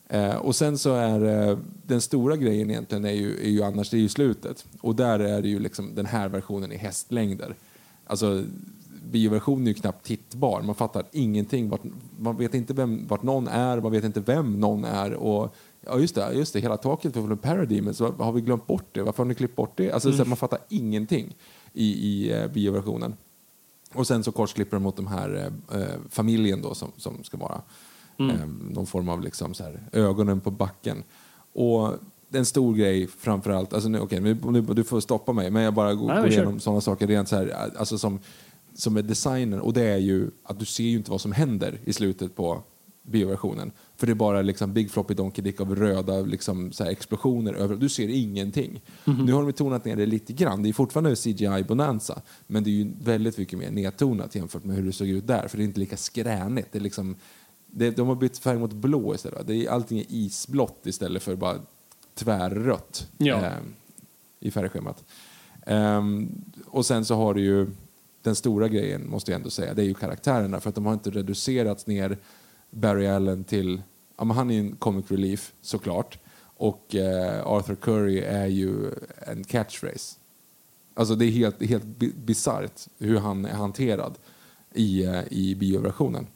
Eh, och sen så är eh, den stora grejen egentligen är ju, är ju annars det är ju slutet. Och där är det ju liksom den här versionen i hästlängder. Alltså bioversionen är ju knappt tittbar. Man fattar ingenting. Vart, man vet inte vem, vart någon är, man vet inte vem någon är. Och, ja just det, just det hela taket för Paradigm, så har vi glömt bort det? Varför har ni klippt bort det? Alltså, mm. så man fattar ingenting i, i uh, bioversionen. Och sen så korsklipper de mot de här uh, familjen då som, som ska vara Eh, någon form av liksom så här, ögonen på backen. Och en stor grej framförallt, alltså nu, okay, nu, nu, du får stoppa mig, men jag bara går, Nej, går igenom sådana saker rent så här, alltså som, som är designen. Och det är ju att du ser ju inte vad som händer i slutet på bioversionen. För det är bara liksom Big Floppy Donkey Dick av röda liksom, så explosioner över. Du ser ingenting. Nu har de tonat ner det lite grann. Det är fortfarande CGI-bonanza. Men det är ju väldigt mycket mer nedtonat jämfört med hur det såg ut där. För det är inte lika skränigt. Det är liksom, det, de har bytt färg mot blå istället. Det är, allting är isblått istället för bara tvärrött Ja. eh, i färgschemat. Ehm, och sen så har du ju den stora grejen, måste jag ändå säga, det är ju karaktärerna. För att de har inte reducerats ner Barry Allen till, ja men han är ju en comic relief såklart. Och eh, Arthur Curry är ju en catchphrase. Alltså det är helt, helt bi- bisarrt hur han är hanterad i, eh, i bioversionen.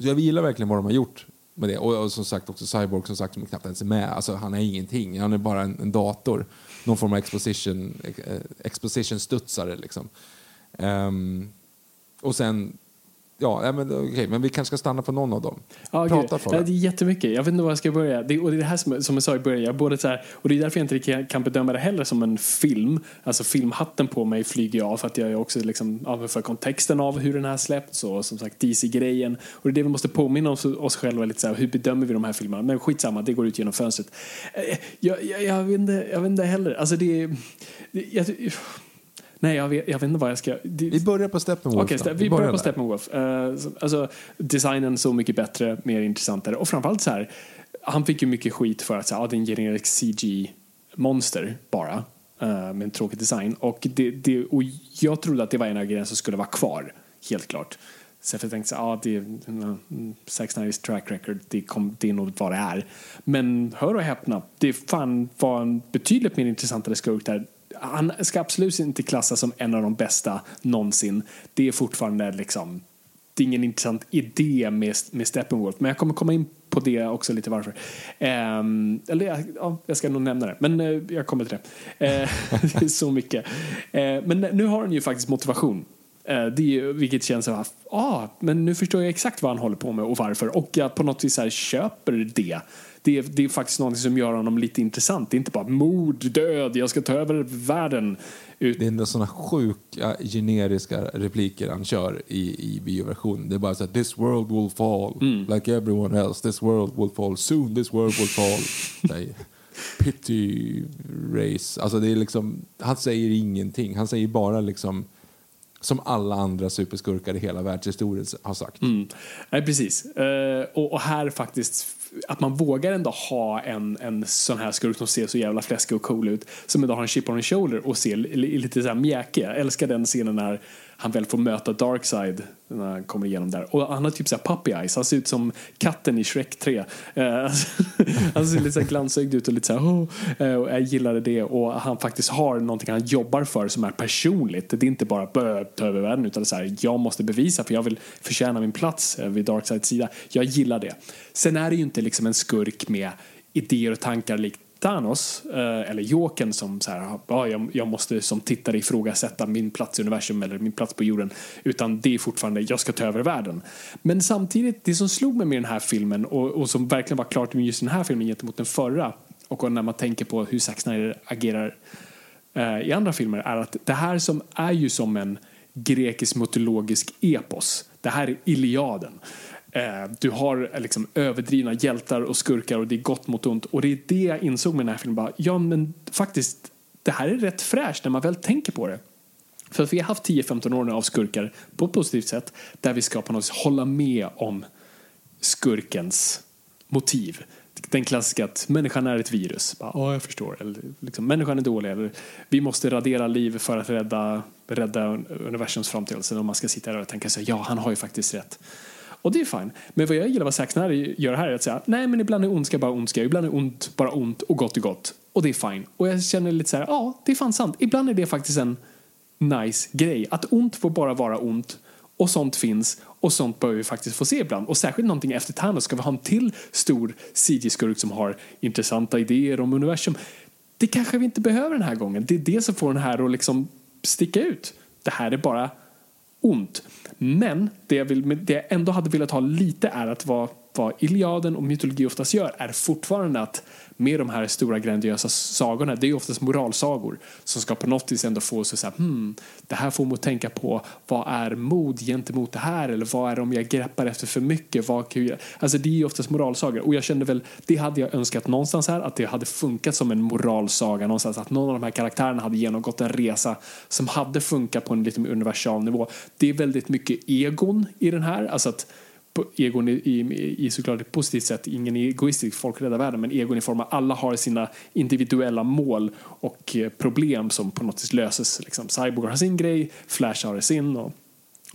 Så jag gillar verkligen vad de har gjort med det. Och, och som sagt också Cyborg som sagt som knappt ens är med. Alltså han är ingenting. Han är bara en, en dator. Någon form av exposition, eh, exposition-studsare liksom. Um, och sen, ja, men, okej, men vi kanske ska stanna på någon av dem. Ja. Prata Ja, Fabian. det är jättemycket. Jag vet inte var jag ska börja. Det, och det är det här som, som jag sa i början. Jag både så här, och det är därför jag inte kan bedöma det heller som en film. Alltså filmhatten på mig flyger jag av för att jag är också liksom överför kontexten av hur den här släppts och som sagt DC-grejen. Och det är det vi måste påminna oss, oss själva lite så här, hur bedömer vi de här filmerna? Men skitsamma, det går ut genom fönstret. Eh, Jag, jag, jag, vet, inte, jag vet inte heller. Alltså det, är- det jag, Nej, jag vet, jag vet inte vad jag ska... Det, Vi börjar på Steppenwolf. Okej, då. ste- vi börjar på där. Steppenwolf. Uh, alltså, designen så mycket bättre, mer intressantare och framförallt så här, han fick ju mycket skit för att här, ah, det är en generisk CG-monster bara eh, med en tråkig design och, det, det, och jag trodde att det var en av grejerna som skulle vara kvar, helt klart. Så jag tänkte här, ah, det är mm, Zack Snyders track record, det, kom, det är nog vad det är. Men hör och häpna, det fan var en betydligt mer intressantare skurk där han ska absolut inte klassas som en av de bästa någonsin. Det är fortfarande liksom det är ingen intressant idé med, med Steppenwolf, men jag kommer komma in på det också lite varför. Um, eller ja, ja, jag ska nog nämna det, men uh, jag kommer till det. Uh, så mycket. Uh, men nu har han ju faktiskt motivation. Eh, det vilket känns som att, ah, men nu förstår jag exakt vad han håller på med och varför. Och jag på något vis här köper det. Det är, det är faktiskt något som gör honom lite intressant. Det är inte bara mord, död, jag ska ta över världen. Ut, Det är sådana sjuka generiska repliker han kör i, i bioversionen. Det är bara så här, this world will fall Mm. like everyone else. This world will fall soon. This world will fall. Pity race. Alltså det är liksom, han säger ingenting. Han säger bara liksom som alla andra superskurkar i hela världshistorien har sagt. Mm. Nej, precis. Uh, och, och här faktiskt, att man vågar ändå ha en, en sån här skurk som ser så jävla fläskig och cool ut, som ändå har en chip on the shoulder och ser li, li- lite så här mjäkig. Jag älskar den scenen när han väl får möta Darkseid när han kommer igenom där. Och han har typ såhär puppy eyes, han ser ut som katten i Shrek 3. Eh, han ser lite så glansögd ut och lite såhär, oh, eh, och jag gillade det. Och han faktiskt har någonting han jobbar för som är personligt. Det är inte bara ta över världen utan det är så här, jag måste bevisa för jag vill förtjäna min plats eh, vid Darkseids sida. Jag gillar det. Sen är det ju inte liksom en skurk med idéer och tankar likt Thanos, eh, eller Jokern som så här, ah, ja, jag, jag måste som tittare ifrågasätta min plats i universum eller min plats på jorden. Utan det är fortfarande, jag ska ta över världen. Men samtidigt, det som slog mig med den här filmen och, och som verkligen var klart med just den här filmen gentemot den förra och när man tänker på hur Zack Snyder agerar eh, i andra filmer är att det här som är ju som en grekisk mytologisk epos. Det här är Iliaden. Eh, du har eh, liksom överdrivna hjältar och skurkar och det är gott mot ont. Och det är det jag insåg med den här filmen. Bara, ja, men faktiskt, det här är rätt fräscht när man väl tänker på det. För att vi har haft 10-15 år nu av skurkar på ett positivt sätt där vi ska på något sätt hålla med om skurkens motiv. Den klassiska att människan är ett virus. Bara, Ja, jag förstår. Eller, liksom, människan är dålig. Eller, vi måste radera liv för att rädda, rädda universums framtid. Alltså, om man ska sitta där och tänka så ja, han har ju faktiskt rätt. Och det är fine. Men vad jag gillar vad Zack Snyder gör här är att säga, nej men ibland är ondska bara ondska, ibland är ont bara ont och gott är gott. Och det är fine. Och jag känner lite så här, ja, det är fan sant. Ibland är det faktiskt en nice grej. Att ont får bara vara ont och sånt finns och sånt bör vi faktiskt få se ibland. Och särskilt någonting efter Thanos ska vi ha en till stor CG-skurk som har intressanta idéer om universum. Det kanske vi inte behöver den här gången. Det är det som får den här att liksom sticka ut. Det här är bara ont. Men det jag, vill, det jag ändå hade velat ha lite är att vara vad Iliaden och mytologi oftast gör är fortfarande att med de här stora grandiösa sagorna, det är ju oftast moralsagor som ska på något vis ändå få oss att säga hmm, det här får mig att tänka på vad är mod gentemot det här? Eller vad är det om jag greppar efter för mycket, vad kan jag Alltså det är ju oftast moralsagor. Och jag kände väl, det hade jag önskat någonstans här, att det hade funkat som en moralsaga någonstans, att någon av de här karaktärerna hade genomgått en resa som hade funkat på en lite mer universal nivå. Det är väldigt mycket egon i den här, alltså att egon i, i, i såklart ett positivt sätt, ingen egoistisk folkrädda världen, men egon i form av alla har sina individuella mål och eh, problem som på något vis löses. Liksom. Cyborg har sin grej, Flash har sin och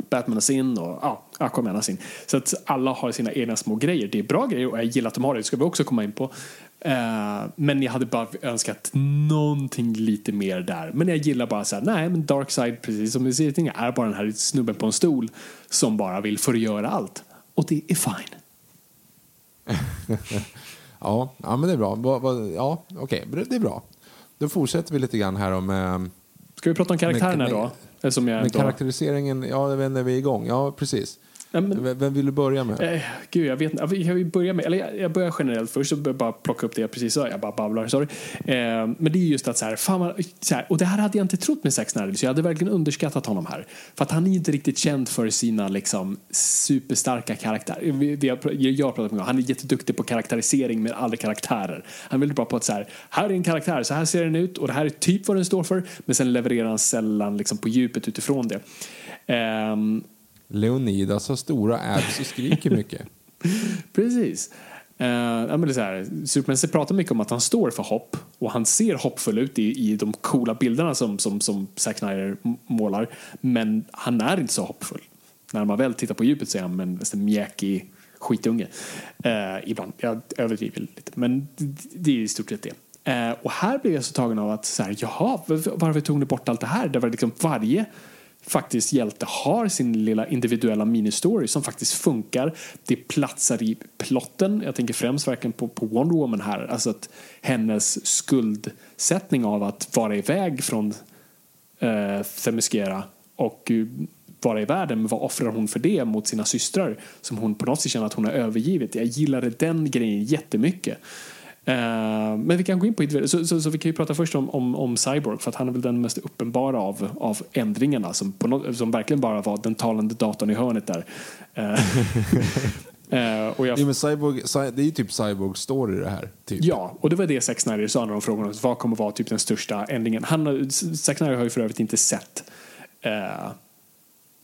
Batman har sin och ja, Aquaman har sin. Så att alla har sina egna små grejer. Det är bra grejer och jag gillar att de har det, det ska vi också komma in på. Uh, men jag hade bara önskat någonting lite mer där. Men jag gillar bara så här, nej men Darkseid, precis som du säger, är bara den här snubben på en stol som bara vill förgöra allt och det är fine. ja, ja, men det är bra. Ja, okej, okay, det är bra. Då fortsätter vi lite grann här om... Eh, Ska vi prata om karaktärerna med, då? Som jag med karaktäriseringen, ja, jag vet inte, vi är igång. Ja, precis. Men, Vem vill du börja med? Eh, gud, jag vet inte. Jag vill börja med, eller jag, jag börjar generellt först och bara plocka upp det jag precis sa. Jag bara babblar, sorry. Eh, men det är just att så här, fan man, så här, och det här hade jag inte trott med Zack Snyder, så jag hade verkligen underskattat honom här. För att han är inte riktigt känd för sina liksom superstarka karaktärer. Vi, jag, jag pratat med han är jätteduktig på karaktärisering med alla karaktärer. Han är väldigt bra på att så här, här är en karaktär, så här ser den ut och det här är typ vad den står för. Men sen levererar han sällan liksom på djupet utifrån det. Um, Leonidas har stora abs och skriker mycket. Precis. Uh, ja, men det är så här, Superman pratar mycket om att han står för hopp och han ser hoppfull ut i, i de coola bilderna som, som, som Zack Snyder målar. Men han är inte så hoppfull. När man väl tittar på djupet så är han en mjäkig skitunge. Uh, ibland, jag överdriver lite, men det, det är i stort sett det. Uh, och här blev jag så tagen av att så här, jaha, varför tog ni bort allt det här? Det var liksom varje faktiskt hjälte har sin lilla individuella ministory som faktiskt funkar. Det platsar i plotten. Jag tänker främst verkligen på, på Wonder Woman här. Alltså att hennes skuldsättning av att vara iväg från eh, Themyscira och eh, vara i världen, men vad offrar hon för det mot sina systrar som hon på något sätt känner att hon har övergivit? Jag gillade den grejen jättemycket. Uh, men vi kan gå in på så, så, så, vi kan ju prata först om, om, om, Cyborg för att han är väl den mest uppenbara av, av ändringarna som, på som verkligen bara var den talande datorn i hörnet där. Uh, uh, och jag... ja, men Cyborg, det är ju typ Cyborg story det här. Typ. Ja, och det var det Zack Snyder sa när de frågade vad kommer vara typ den största ändringen. Han, Zack Snyder har ju för övrigt inte sett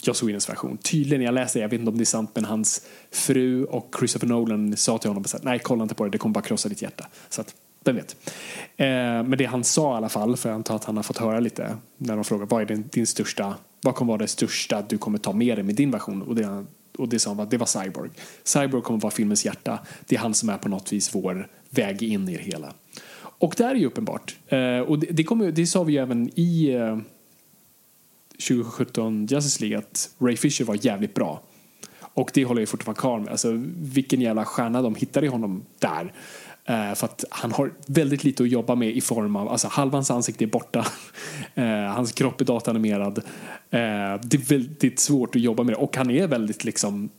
Joss Whedons version. Tydligen, jag läste, jag vet inte om det är sant, men hans fru och Christopher Nolan sa till honom att nej, kolla inte på det, det kommer bara krossa ditt hjärta. Så att, vem vet. Eh, men det han sa i alla fall, för jag antar att han har fått höra lite när de frågar vad är din, din största, vad kommer vara det största du kommer ta med dig med din version? Och det, och det sa han var, det var Cyborg. Cyborg kommer vara filmens hjärta. Det är han som är på något vis vår väg in i det hela. Och det är ju uppenbart. Eh, och det, det, kommer, det sa vi ju även i eh, 2017 Justice League att Ray Fisher var jävligt bra. Och det håller jag fortfarande kvar med. Alltså, vilken jävla stjärna de hittade i honom där. Uh, för att han har väldigt lite att jobba med i form av, alltså halva hans ansikte är borta. Uh, hans kropp är datanimerad. Uh, det är väldigt svårt att jobba med det. Och han är väldigt liksom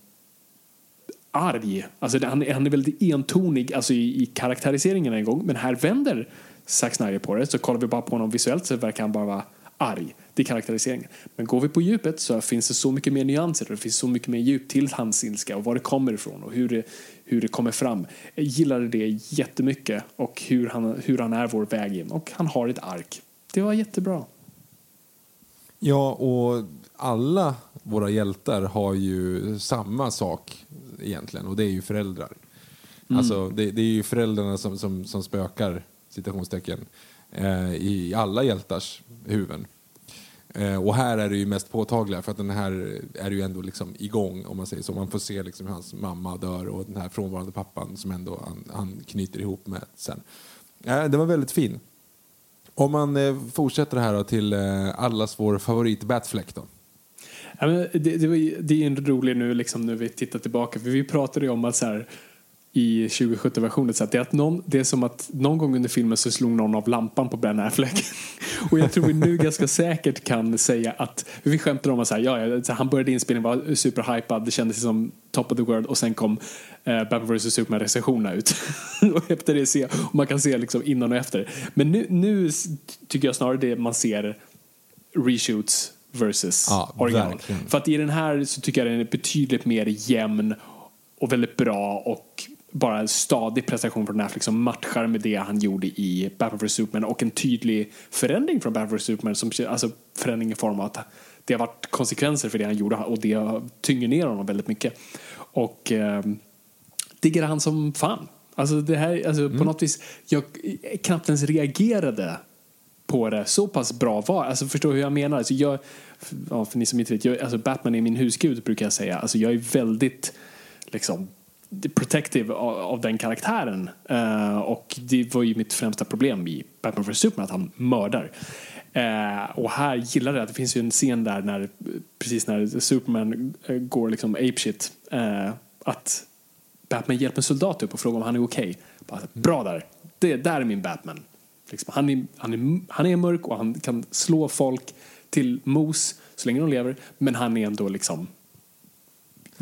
arg. Alltså han, han är väldigt entonig alltså i, i karaktäriseringen en gång. Men här vänder Zack Snyder på det. Så kollar vi bara på honom visuellt så verkar han bara vara arg. Det är karaktäriseringen. Men går vi på djupet så finns det så mycket mer nyanser och det finns så mycket mer djup till hans ilska och var det kommer ifrån och hur det, hur det kommer fram. Jag gillade det jättemycket och hur han, hur han är vår väg in. Och han har ett ark. Det var jättebra. Ja, och alla våra hjältar har ju samma sak egentligen och det är ju föräldrar. Mm. Alltså, det, det, är ju föräldrarna som, som, som spökar, citationstecken, Eh, i alla hjältars huvuden. Eh, och här är det ju mest påtagliga för att den här är ju ändå liksom igång om man säger så. Man får se liksom hur hans mamma dör och den här frånvarande pappan som ändå han, han knyter ihop med sen. Eh, det var väldigt fin. Om man eh, fortsätter här då till eh, allas vår favorit Batfleck då. Ja, men det, det, var, det är en rolig nu liksom när vi tittar tillbaka för vi pratade ju om att så här i 2017-versionen. Så att det, är att någon, det är som att någon gång under filmen så slog någon av lampan på Ben Affleck. och jag tror vi nu ganska säkert kan säga att, vi skämtar om att så här, ja, ja, han började inspelningen, var superhypad, det kändes som top of the world och sen kom eh, Batman vs Superman recensionerna ut. och efter det se, och man kan se liksom innan och efter. Men nu, nu tycker jag snarare det man ser reshoots versus Ja, original. verkligen. För att i den här så tycker jag den är betydligt mer jämn och väldigt bra och bara en stadig prestation från Affleck som matchar med det han gjorde i Batman vs Superman och en tydlig förändring från Batman vs Superman som alltså förändring i form av att det har varit konsekvenser för det han gjorde och det tynger ner honom väldigt mycket. Och eh, diggar han som fan. Alltså det här, alltså på något vis, jag knappt ens reagerade på det. Så pass bra var Alltså förstår du hur jag menar? Alltså jag, ja, för ni som inte vet, jag, alltså Batman är min husgud brukar jag säga. Alltså jag är väldigt liksom protective av, av den karaktären. Eh, och det var ju mitt främsta problem i Batman vs Superman, att han mördar. Eh, och här gillar jag att det finns ju en scen där när precis när Superman eh, går liksom apeshit. Eh, att Batman hjälper en soldat upp och frågar om han är okej. Okay. Bra där. Det där är min Batman. Liksom, han, är, han, är, han är mörk och han kan slå folk till mos så länge de lever. Men han är ändå liksom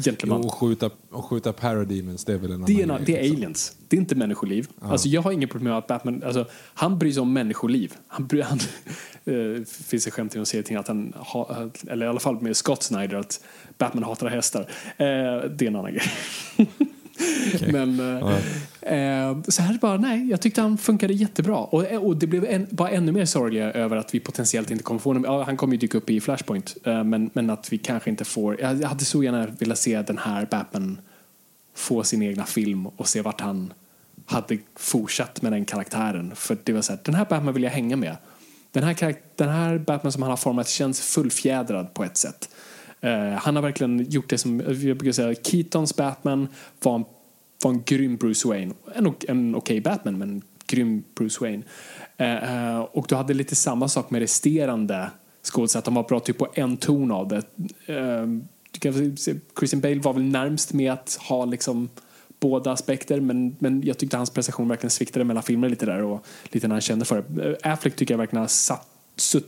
gentleman. Och skjuta, och skjuta parademons, det är väl en Det annan grej, det är liksom. aliens. Det är inte människoliv. Alltså, jag har inget problem med att Batman... Alltså, han bryr sig om människoliv. Han, bryr, han eh, finns ett skämt i någon serie att han... Ha, eller i alla fall med Scott Snyder att Batman hatar hästar. Eh, det är en annan grej. Men eh, eh, så här bara, nej, jag tyckte han funkade jättebra. Och, och det blev en, bara ännu mer sorgliga över att vi potentiellt inte kommer få honom. Ja, han kommer ju dyka upp i Flashpoint, eh, men, men att vi kanske inte får... Jag hade så gärna velat se den här Batman få sin egna film och se vart han hade fortsatt med den karaktären. För det var så här, den här Batman vill jag hänga med. Den här, den här Batman som han har format känns fullfjädrad på ett sätt. Eh, han har verkligen gjort det som, jag brukar säga, Keatons Batman var en, var en grym Bruce Wayne. En, en okej Batman, men grym Bruce Wayne. Eh, eh, och du hade lite samma sak med resterande skådespelare, att de var bra typ på en ton av det. Eh, Christian Bale var väl närmst med att ha liksom båda aspekter men, men jag tyckte hans prestation verkligen sviktade mellan filmer lite där och lite när han kände för det. Eh, Affleck tycker jag verkligen har satt så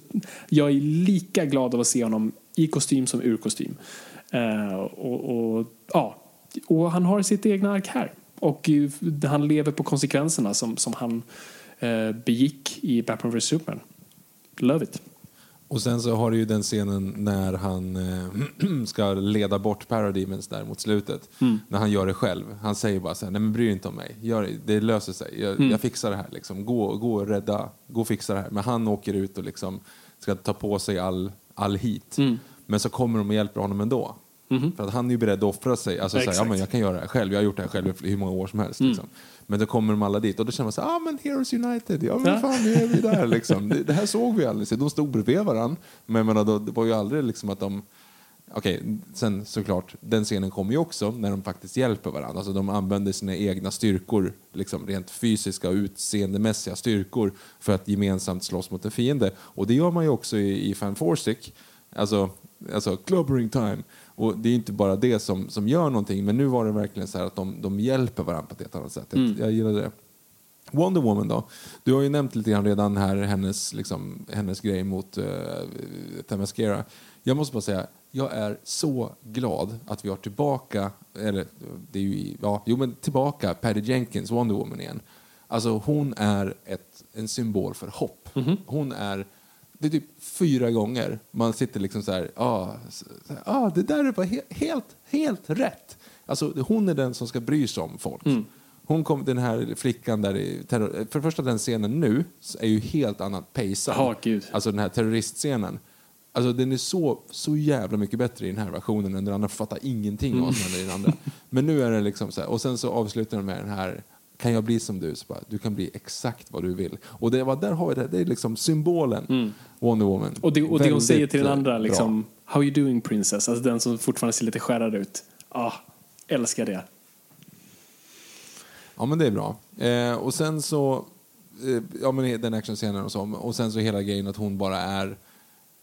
jag är lika glad av att se honom i kostym som ur kostym. Eh, och, och, ja, och han har sitt egna ark här. Och han lever på konsekvenserna som, som han eh, begick i Batman vs Superman. Love it. Och sen så har du ju den scenen när han eh, ska leda bort Parademons där mot slutet. Mm. När han gör det själv. Han säger bara så här, nej men bry dig inte om mig. Gör, det, det löser sig. Jag, Mm. jag fixar det här liksom. Gå, gå och rädda, gå och fixa det här. Men han åker ut och liksom ska ta på sig all, all hit. Mm. Men så kommer de och hjälper honom ändå. För att han är ju beredd att offra sig. Alltså så här, ja, men jag kan göra det här själv. Jag har gjort det här själv i hur många år som helst. Mm. Liksom. Men då kommer de alla dit och då känner man så här, ah men Heroes United, ja men Ja. fan nu är vi där liksom. Det, det här såg vi aldrig. De stod bredvid varandra. Men jag menar, då, det var ju aldrig liksom att de Okej, sen såklart, den scenen kommer ju också när de faktiskt hjälper varandra. Alltså de använder sina egna styrkor, liksom rent fysiska och utseendemässiga styrkor för att gemensamt slåss mot en fiende. Och det gör man ju också i, i Fan Stick. Alltså, alltså clubbering time. Och det är inte bara det som, som gör någonting, men nu var det verkligen så här att de, de hjälper varandra på ett helt annat sätt. Jag, jag gillade det. Wonder Woman då? Du har ju nämnt lite grann redan här hennes, liksom, hennes grej mot uh, Themyscira. Jag måste bara säga, jag är så glad att vi har tillbaka, eller det är ju, ja, jo men tillbaka Patty Jenkins, Wonder Woman igen. Alltså hon är ett, en symbol för hopp. Hon är, det är typ fyra gånger man sitter liksom så här, ah, ah det där var he helt, helt rätt. Alltså hon är den som ska bry sig om folk. Hon kom, den här flickan där i terror, för första den scenen nu är ju helt annat. Ja, gud. Alltså den här terroristscenen. Alltså den är så, så jävla mycket bättre i den här versionen än den andra. Fattar ingenting av händer i den andra. Men nu är det liksom så här, och sen så avslutar de med den här kan jag bli som du? Så bara, du kan bli exakt vad du vill. Och det var, där har vi det, det är liksom symbolen Wonder Woman. Mm. Och det, och det hon säger till den eh, andra, bra. liksom, How you doing princess? Alltså den som fortfarande ser lite skärrad ut. Ah, älskar det. Ja men det är bra. Eh, och sen så, eh, ja men den actionscenen och så, och sen så hela grejen att hon bara är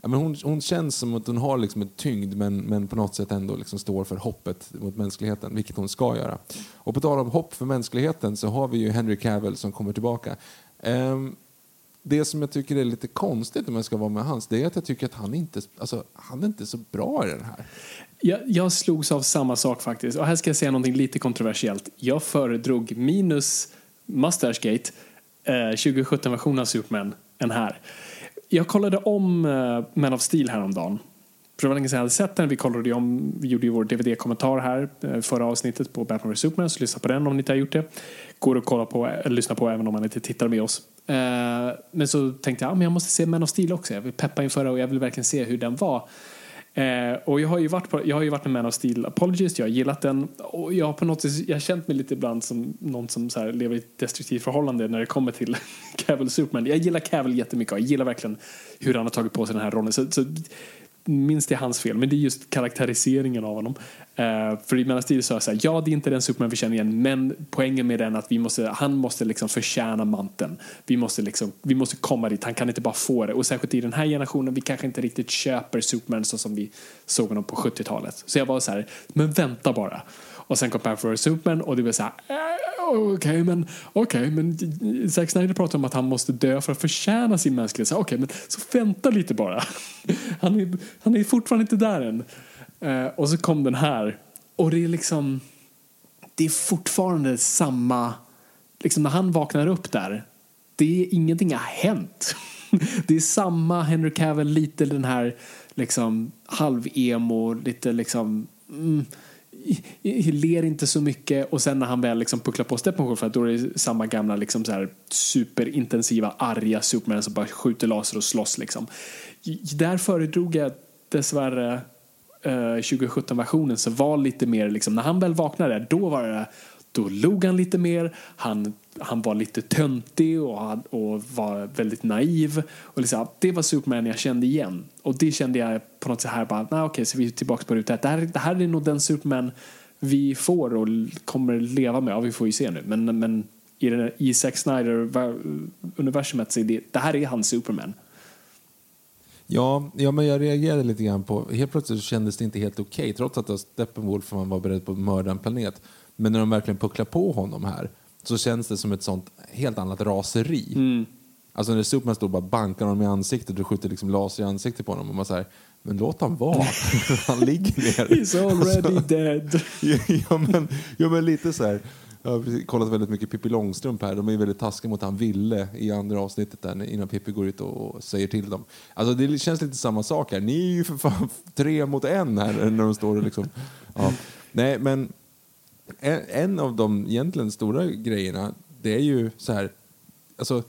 Ja, men hon, hon känns som att hon har liksom en tyngd men, men på något sätt ändå liksom står för hoppet mot mänskligheten, vilket hon ska göra. Och på tal om hopp för mänskligheten så har vi ju Henry Cavill som kommer tillbaka. Um, det som jag tycker är lite konstigt om jag ska vara med hans, det är att jag tycker att han inte, alltså, han är inte så bra i den här. Jag, jag slogs av samma sak faktiskt. Och här ska jag säga någonting lite kontroversiellt. Jag föredrog minus Mustache Gate, eh, 2017-versionen av Superman, än här. Jag kollade om uh, Man of Steel häromdagen. För det var länge sedan jag hade sett den. Vi, kollade om, vi gjorde ju vår DVD-kommentar här eh, förra avsnittet på Batman vs Superman. Så lyssna på den om ni inte har gjort det. Går att kolla på, eller lyssna på även om man inte tittar med oss. Men så tänkte jag att ah, jag måste se Man of Steel också. Jag vill peppa inför det och jag vill verkligen se hur den var. Eh, och jag har ju varit på, jag har ju varit en Man of Steel apologist, jag har gillat den och jag har på något sätt, jag har känt mig lite ibland som någon som så här lever i ett destruktivt förhållande när det kommer till Cavill Superman. Jag gillar Cavill jättemycket och jag gillar verkligen hur han har tagit på sig den här rollen. Så, så minst det är hans fel, men det är just karaktäriseringen av honom. Uh, för i Man sa jag så här, ja det är inte den Superman vi känner igen, men poängen med den är att vi måste, han måste liksom förtjäna manteln. Vi måste, liksom, vi måste komma dit, han kan inte bara få det. Och särskilt i den här generationen, vi kanske inte riktigt köper Superman så som vi såg honom på 70-talet. Så jag var så här, men vänta bara. Och sen kom Batman vs Superman och det blev så här, äh, okej okay, men, okay, men Zack Snyder pratar om att han måste dö för att förtjäna sin mänsklighet. Okej, okay, men så vänta lite bara. Han är, han är fortfarande inte där än. Eh, och så kom den här. Och det är liksom, det är fortfarande samma, liksom när han vaknar upp där, det är ingenting har hänt. Det är samma Henry Cavill, lite den här liksom halv-emo, lite liksom mm, ler inte så mycket och sen när han väl liksom pucklar på Steppenwolf för då är det samma gamla liksom så här superintensiva arga Superman som bara skjuter laser och slåss liksom. Där föredrog jag dessvärre eh, 2017-versionen så var lite mer liksom, när han väl vaknade då var det då log han lite mer, han, han var lite töntig och, och var väldigt naiv. Och liksom, det var Superman jag kände igen. Och det kände jag på något sätt här bara, nej okej, så vi är tillbaka på ruta det här, det här är nog den Superman vi får och kommer leva med. Ja, vi får ju se nu. Men, men i, den, i Zack Snyder-universumet så är det, det här är hans Superman. Ja, ja, men jag reagerade lite grann på, helt plötsligt kändes det inte helt okej, okay, trots att Steppenwolf var beredd på att mörda en planet. Men när de verkligen pucklar på honom här så känns det som ett sånt helt annat raseri. Mm. Alltså när Superman står och bara bankar honom i ansiktet och skjuter liksom laser i ansiktet på honom och man säger men låt han vara. han ligger ner. He's already alltså, dead. ja, men, ja, men lite så här. Jag har kollat väldigt mycket Pippi Långstrump här. De är väldigt taskiga mot han Ville i andra avsnittet där innan Pippi går ut och säger till dem. Alltså det känns lite samma sak här. Ni är ju för fan tre mot en här när de står och liksom... Ja. Nej, men en, en av de egentligen stora grejerna, det är ju så här, alltså,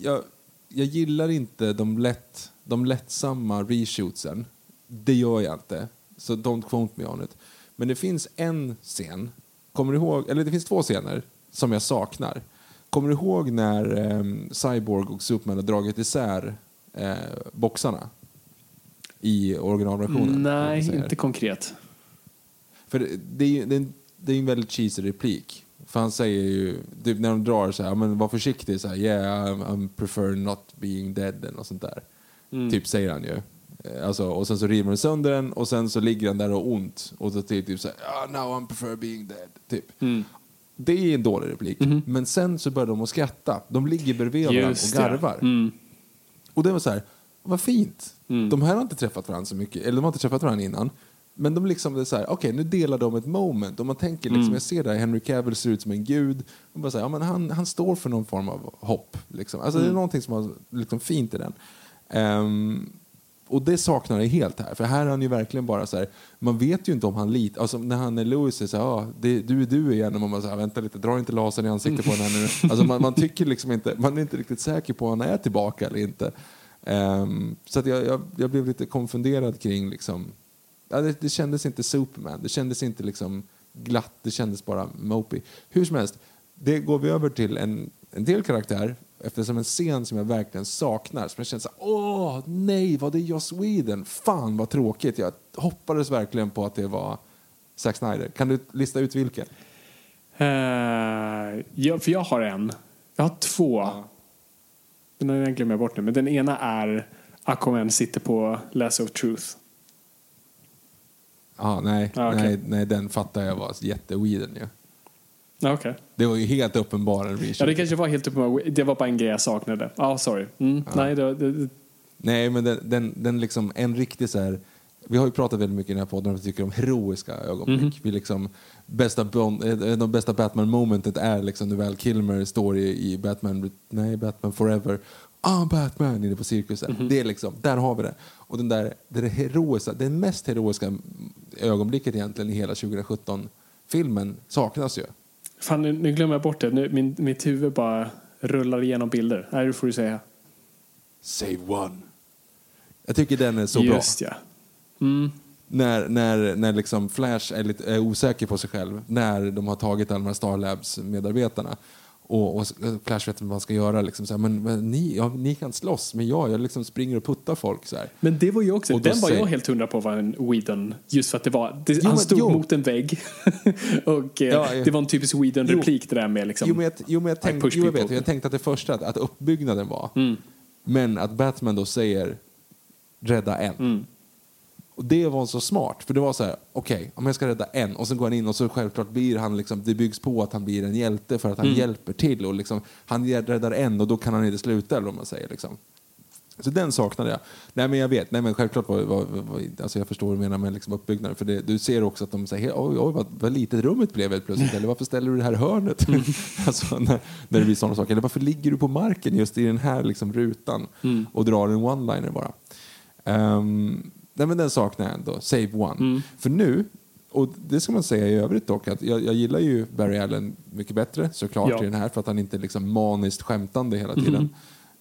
jag, jag gillar inte de, lätt, de lättsamma reshootsen. Det gör jag inte. Så don't quote me on it. Men det finns en scen, kommer du ihåg, eller det finns två scener som jag saknar. Kommer du ihåg när eh, Cyborg och Superman har dragit isär eh, boxarna i originalversionen? Nej, inte konkret. För det, det, är, det är en det är en väldigt cheesy replik. För han säger ju, typ när de drar så här, men var försiktig så här, yeah I prefer not being dead eller något sånt där. Mm. Typ säger han ju. Eh, alltså, och sen så river de sönder den och sen så ligger den där och ont. Och så typ, typ så här, oh, now I prefer being dead. Typ. Mm. Det är en dålig replik. Mm. Men sen så börjar de att skratta. De ligger bredvid varandra och garvar. Mm. Och det var så här, vad fint. Mm. De här har inte träffat varandra så mycket, eller de har inte träffat varandra innan. Men de liksom, det är så här, okay, nu delar de ett moment. Och man tänker liksom, mm. jag ser där Henry Cavill ser ut som en gud. Och bara så här, ja, men han, han står för någon form av hopp. Liksom. Alltså, mm. Det är mm. någonting som var liksom fint i den. Um, och det saknar jag helt här. För här är han ju verkligen bara så här, man vet ju inte om han litar. Alltså när han är Louis säger så här, ah, det, du är du igen. Och man bara så här, vänta lite, dra inte lasern i ansiktet på honom nu. Alltså man, man, tycker liksom inte, man är inte riktigt säker på om han är tillbaka eller inte. Um, så att jag, jag, jag, blev lite konfunderad kring liksom, ja, det, det kändes inte Superman. Det kändes inte liksom glatt. Det kändes bara mopey. Hur som helst, det går vi över till en, en del karaktär eftersom en scen som jag verkligen saknar. Som jag känner så åh nej, var det Joss Whedon? Fan vad tråkigt. Jag hoppades verkligen på att det var Zack Snyder. Kan du lista ut vilken? Uh, ja, för jag har en. Jag har två. Ja. Den har jag glömt bort nu. Men den ena är Aquaman sitter på Lasso of Truth. Ja, nej, Ah, okej. nej, nej, den fattar jag var jätteweeden ju. Ja, okej. Det var ju helt uppenbar en. Ja, det kanske var helt uppenbart. Det var bara en grej jag saknade. Ja, sorry. Mm, Nej, det, det, Nej, men den, den, den liksom, en riktig så här... Vi har ju pratat väldigt mycket i den här podden om att vi tycker om heroiska ögonblick. Mhm. Vi liksom, bästa Bond, eh, de bästa Batman-momentet är liksom när Val Kilmer står i, i Batman, nej, Batman Forever. Ah, Batman inne på cirkusen. Mhm. Det är liksom, där har vi det. Och den där, det, heroiska, det mest heroiska ögonblicket egentligen i hela 2017-filmen saknas ju. Fan, nu, nu glömmer jag bort det. Nu, min, mitt huvud bara rullar igenom bilder. Nej, det får du säga. Save one. Jag tycker den är så bra. Just ja. Mm. när, när, när liksom Flash är, lite, är osäker på sig själv, när de har tagit alla de här Star Labs-medarbetarna. Och, och Flash vet inte vad han ska göra. Liksom, så här, men, men ni, ja, ni kan slåss, men jag, jag liksom springer och puttar folk. Så här. Men det var ju också, Och den var jag helt hundra på var en Whedon. Just för att det var, det, Jo, han stod jo. mot en vägg. och eh, Ja, ja. det var en typisk Whedon-replik det där med liksom. Jo, men jag, jo, men jag, tänk, push jo, jag, vet, jag tänkte att det första, att, att uppbyggnaden var. Mm. Men att Batman då säger rädda en. Mm. Och det var så smart, för det var så här, okej, om jag ska rädda en och sen går han in och så självklart blir han liksom, det byggs på att han blir en hjälte för att han Mm. hjälper till och liksom, han räddar en och då kan han inte sluta eller vad man säger liksom. Så den saknade jag. Nej men jag vet, nej men självklart var, var, var alltså jag förstår vad du menar med liksom uppbyggnaden. För det, du ser också att de säger, oj, oj vad, vad litet rummet blev helt plötsligt. Eller varför ställer du det här hörnet? alltså, när, när det blir sådana saker. Eller varför ligger du på marken just i den här liksom, rutan och drar en one-liner bara. Ehm, nej men den saknar jag ändå, Save One. För nu, och det ska man säga i övrigt dock, att jag, jag gillar ju Barry Allen mycket bättre såklart Ja. i den här för att han inte är liksom maniskt skämtande hela tiden.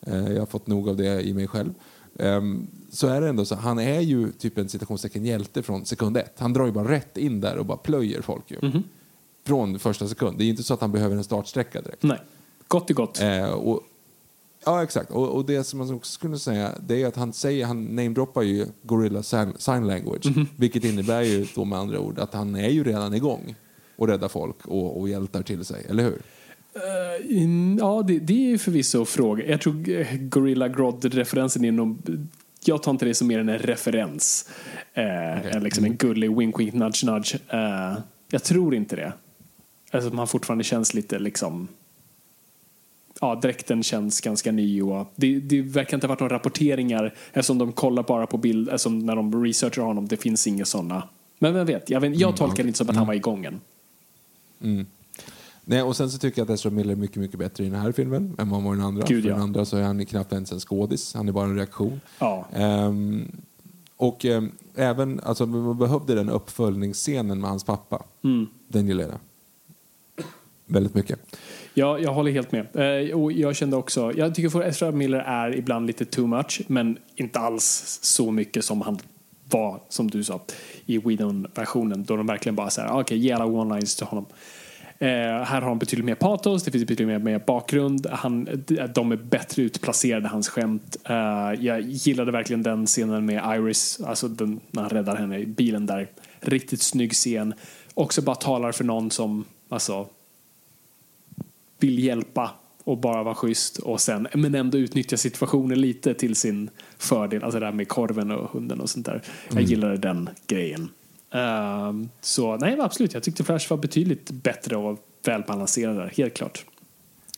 Eh, jag har fått nog av det i mig själv. Ehm, så är det ändå så, han är ju typ en citationstecken hjälte från sekund ett. Han drar ju bara rätt in där och bara plöjer folk ju. Från första sekund. Det är inte så att han behöver en startsträcka direkt. Nej, gott är gott. Eh, och, ja, exakt. Och, och det som man också skulle säga det är att han säger, han namedroppar ju Gorilla sign, sign language. Vilket innebär ju då med andra ord att han är ju redan igång och räddar folk och, och hjältar till sig, eller hur? Mm, Ja, det, det är ju förvisso fråga. Jag tror eh, Gorilla Grodd-referensen är nog... Jag tar inte det som mer än en referens. Eh, än liksom en gullig wink wink nudge nudge. Eh, jag tror inte det. Alltså man fortfarande känns lite liksom... Ja, dräkten känns ganska ny och det, det verkar inte ha varit några rapporteringar eftersom de kollar bara på bild, alltså när de researchar honom, det finns inga sådana. Men vem vet, jag, vet, jag tolkar det inte som att han var igång än. Nej, och sen så tycker jag att Ezra Miller är mycket, mycket bättre i den här filmen än vad han var i den andra. Gud, För ja. den andra så är han knappt ens en skådis, han är bara en reaktion. Ja. Ehm, och ehm, även, alltså man behövde den uppföljningsscenen med hans pappa. Mm. Den gillar jag. Väldigt mycket. Ja, jag håller helt med. Eh, och jag kände också, jag tycker att Ezra Miller är ibland lite too much, men inte alls så mycket som han var, som du sa, i Whedon-versionen, då de verkligen bara säger, ah, okej, okay, ge alla one-lines till honom. Eh, här har han betydligt mer patos, det finns betydligt mer, mer bakgrund, han, de är bättre utplacerade, hans skämt. Eh, jag gillade verkligen den scenen med Iris, alltså den, när han räddar henne i bilen där. Riktigt snygg scen. Också bara talar för någon som, alltså, vill hjälpa och bara vara schysst och sen men ändå utnyttja situationen lite till sin fördel. Alltså det där med korven och hunden och sånt där. Jag gillade den grejen. Ehm, så nej, absolut. Jag tyckte Flash var betydligt bättre och välbalanserad där, helt klart.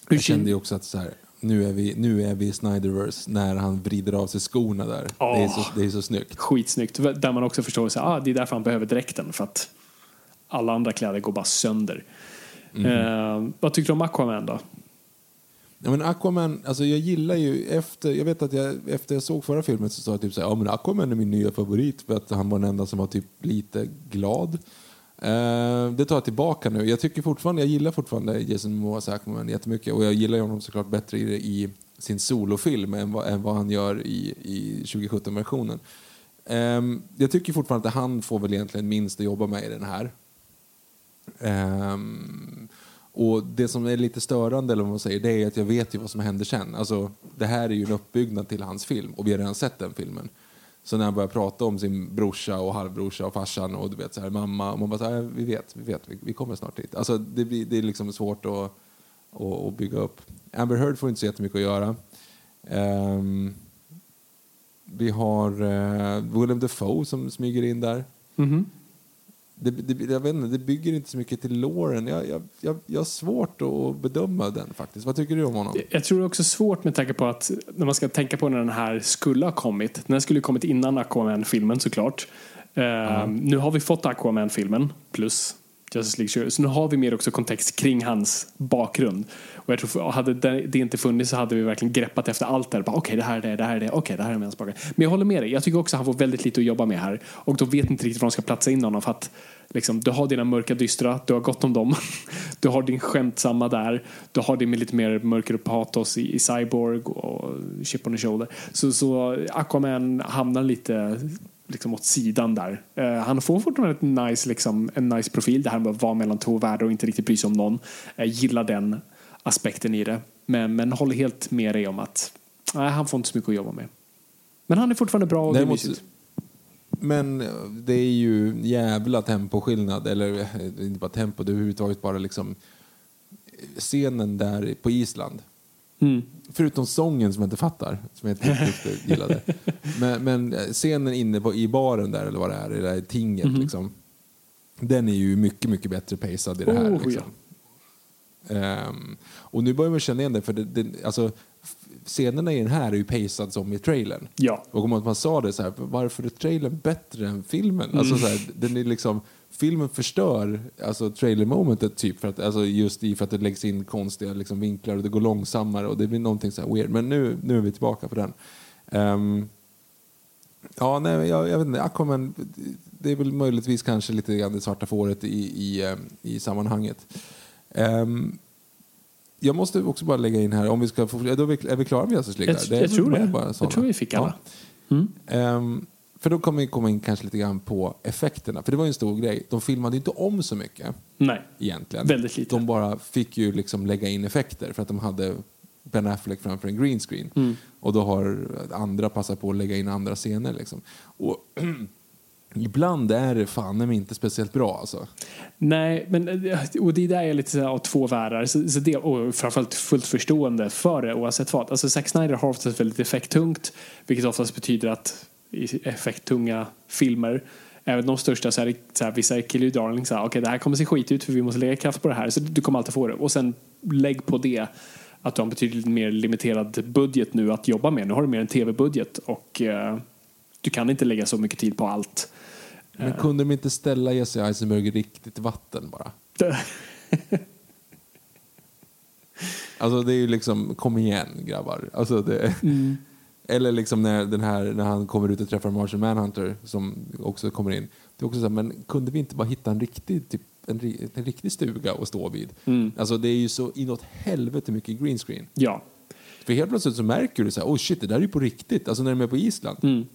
Hur Jag kände ju också att så här, nu, är vi, nu är vi i Snyderverse när han vrider av sig skorna där. Det, är så, det är så snyggt. Skitsnyggt. Där man också förstår att ah, det är därför han behöver dräkten. För att alla andra kläder går bara sönder. Ehm, vad tyckte du om Aquaman då? Ja, men Aquaman, alltså jag gillar ju efter, jag vet att jag efter jag såg förra filmen så sa jag typ så här, ja men Aquaman är min nya favorit för att han var den enda som var typ lite glad. Eh, det tar jag tillbaka nu. Jag tycker fortfarande, jag gillar fortfarande Jason Momoas Aquaman jättemycket och jag gillar honom såklart bättre i, i sin solofilm än vad, än vad han gör i, i 2017-versionen. Ehm, jag tycker fortfarande att han får väl egentligen minst att jobba med i den här. Um, och det som är lite störande eller vad man säger, det är att jag vet ju vad som händer sen. Alltså, det här är ju en uppbyggnad till hans film och vi har redan sett den filmen. Så när han börjar prata om sin brorsa och halvbrorsa och farsan och du vet så här, mamma och man bara så här, vi vet, vi vet, vi, vi kommer snart dit. Alltså det, blir, det är liksom svårt att, att, att bygga upp. Amber Heard får inte så jättemycket att göra. Um, Vi har uh, Willem Dafoe som smyger in där. Mm -hmm. Det, det, jag vet inte, det bygger inte så mycket till låren. Jag, jag, jag, jag har svårt att bedöma den faktiskt. Vad tycker du om honom? Jag tror det är också svårt med tanke på att när man ska tänka på när den här skulle ha kommit. Den skulle ha kommit innan Aquaman-filmen såklart. Eh, Nu har vi fått Aquaman-filmen plus Justice League 20. Så nu har vi mer också kontext kring hans bakgrund. Och jag tror hade det, inte funnits så hade vi verkligen greppat efter allt där. Okej, okay, det här är det, det här är det, okej, okay, det här är hans bakgrund. Men jag håller med dig. Jag tycker också att han får väldigt lite att jobba med här. Och då vet inte riktigt var de ska platsa in honom för att liksom, du har dina mörka dystra, du har gott om dem. Du har din skämtsamma där. Du har din med lite mer mörker och patos i, i Cyborg och Chip on the shoulder. Så, så Aquaman hamnar lite liksom åt sidan där. Eh, han får fortfarande ett nice, liksom, en nice profil. Det här med att vara mellan två världar och inte riktigt bry sig om någon. Jag gillar den aspekten i det. Men, men håller helt med dig om att nej, han får inte så mycket att jobba med. Men han är fortfarande bra och det är Däremot- mysigt. Men eh, det är ju jävla temposkillnad, eller eh, inte bara tempo, det är överhuvudtaget bara liksom scenen där på Island. Mm. Förutom sången som jag inte fattar, som jag inte riktigt gillade. Men, men eh, scenen inne på, i baren där, eller vad det är, i det där tinget, liksom, den är ju mycket, mycket bättre pacad i det här. Oh, liksom. Ehm, och nu börjar man känna igen det, för det, det, alltså, scenerna i den här är ju pacad som i trailern. Ja. Och om man sa det så här, varför är trailern bättre än filmen? Alltså så här, den är liksom, filmen förstör alltså trailer-momentet typ för att, alltså just i för att det läggs in konstiga liksom, vinklar och det går långsammare och det blir någonting så weird. Men nu, nu är vi tillbaka på den. Ehm, ja, nej, jag, jag vet inte, Aquaman, det är väl möjligtvis kanske lite grann det svarta fåret i, i, eh, i sammanhanget. Ehm, jag måste också bara lägga in här, om vi ska få, är, vi, är vi klara med Justice League? Jag, jag tror det. bara Jag tror vi fick alla. Ja. Ehm, för då kommer vi komma in kanske lite grann på effekterna. För det var ju en stor grej. De filmade inte om så mycket Nej. egentligen. Väldigt lite. De bara fick ju liksom lägga in effekter för att de hade Ben Affleck framför en green screen. Mm. Och då har andra passat på att lägga in andra scener. Liksom. Och ibland är det fan inte speciellt bra alltså. Nej, men eh, och det där är lite så av två världar. Så, så det, och framförallt fullt förstående för det oavsett vad. Alltså Zack Snyder har oftast väldigt effekttungt, vilket oftast betyder att effekttunga filmer Även de största så är det så här, vissa är kill you darling. Så här, Okej, det här kommer se skit ut för vi måste lägga kraft på det här. Så du kommer alltid få det. Och sen lägg på det att du har en betydligt mer limiterad budget nu att jobba med. Nu har du mer en tv-budget och eh, du kan inte lägga så mycket tid på allt. Men kunde de inte ställa Jesse Eisenberg i riktigt vatten bara? Alltså det är ju liksom, kom igen grabbar. Alltså det, Eller liksom när, den här, när han kommer ut och träffar Martian Manhunter som också kommer in. Det är också så här, men kunde vi inte bara hitta en riktig, typ, en, en riktig stuga att stå vid? Alltså det är ju så inåt helvete mycket green screen. Ja. För helt plötsligt så märker du så här, oh shit det där är ju på riktigt. Alltså när de är på Island. Mm.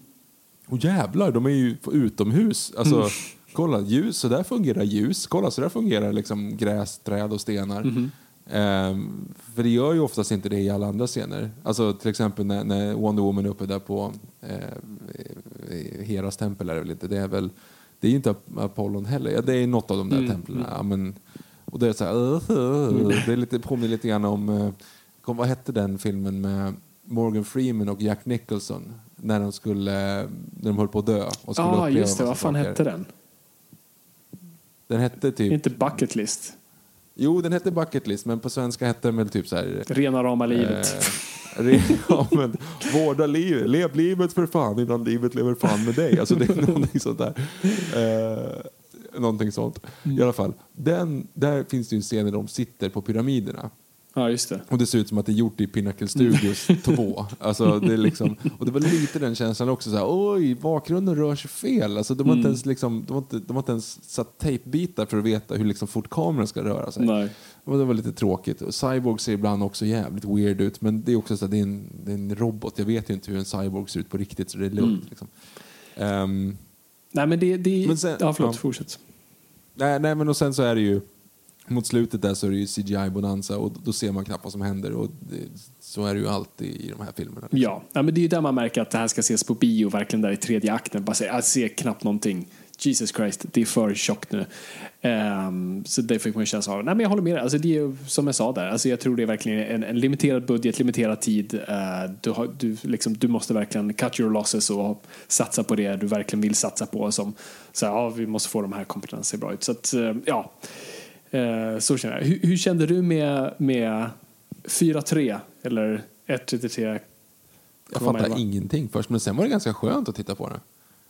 Och jävlar, de är ju utomhus. Alltså, kolla, ljus, så där fungerar ljus. Kolla, så där fungerar liksom gräs, träd och stenar. Ehm, för det gör ju oftast inte det i alla andra scener. Alltså till exempel när, när Wonder Woman är uppe där på eh, Heras tempel är det väl inte. Det är väl, det är ju inte Apollon heller. Ja, det är något av de där templen. Ja, men, och det är så här, uh, uh, det är lite, påminner lite grann om, eh, kom, vad hette den filmen med Morgan Freeman och Jack Nicholson? När de skulle, när de höll på att dö. Och skulle Ja, ah, just det. Vad fan saker. hette den? Den hette typ, Inte Bucket List. Jo den hette Bucket List men på svenska hette den väl typ så här Rena rama livet. Eh, re- ja, men, vårda livet, lev livet för fan innan livet lever fan med dig. Alltså det är någonting sånt där. Eh, någonting sånt. I alla fall, den, där finns det ju en scen där de sitter på pyramiderna. Ja, just det. Och det ser ut som att det är gjort i Pinnacle Studios 2. Alltså, det är liksom, och det var lite den känslan också. Så här, Oj, bakgrunden rör sig fel. Alltså, de, har inte ens liksom, de, har inte, de har inte ens satt tejpbitar för att veta hur liksom fort kameran ska röra sig. Nej. Och det var lite tråkigt. Och Cyborg ser ibland också jävligt weird ut. Men det är också så att det är, en, det är en robot. Jag vet ju inte hur en cyborg ser ut på riktigt så det är lugnt. Liksom. Ehm, Nej, men det... det Men sen- ja, förlåt. ja. Fortsätt. nej, nej, men och sen så är det ju mot slutet där så är det ju CGI-bonanza och då ser man knappt vad som händer. Och det, så är det ju alltid i de här filmerna. Liksom. Ja, ja men det är ju där man märker att det här ska ses på bio, verkligen där i tredje akten. Bara se, ah, jag ser knappt någonting. Jesus Christ, det är för tjockt nu. Um, så det fick man ju känslan av. Nej men jag håller med alltså det är som jag sa där, alltså jag tror det är verkligen en, en limiterad budget, limiterad tid. Uh, du, har, du, liksom, du måste verkligen cut your losses och satsa på det du verkligen vill satsa på. Som, så här, ja, vi måste få de här kompetenserna bra ut. Så att, uh, ja, uh, så känner jag. Hur, hur kände du med, med 4-3 eller 1-33? Jag fattar ingenting först, men sen var det ganska skönt att titta på det.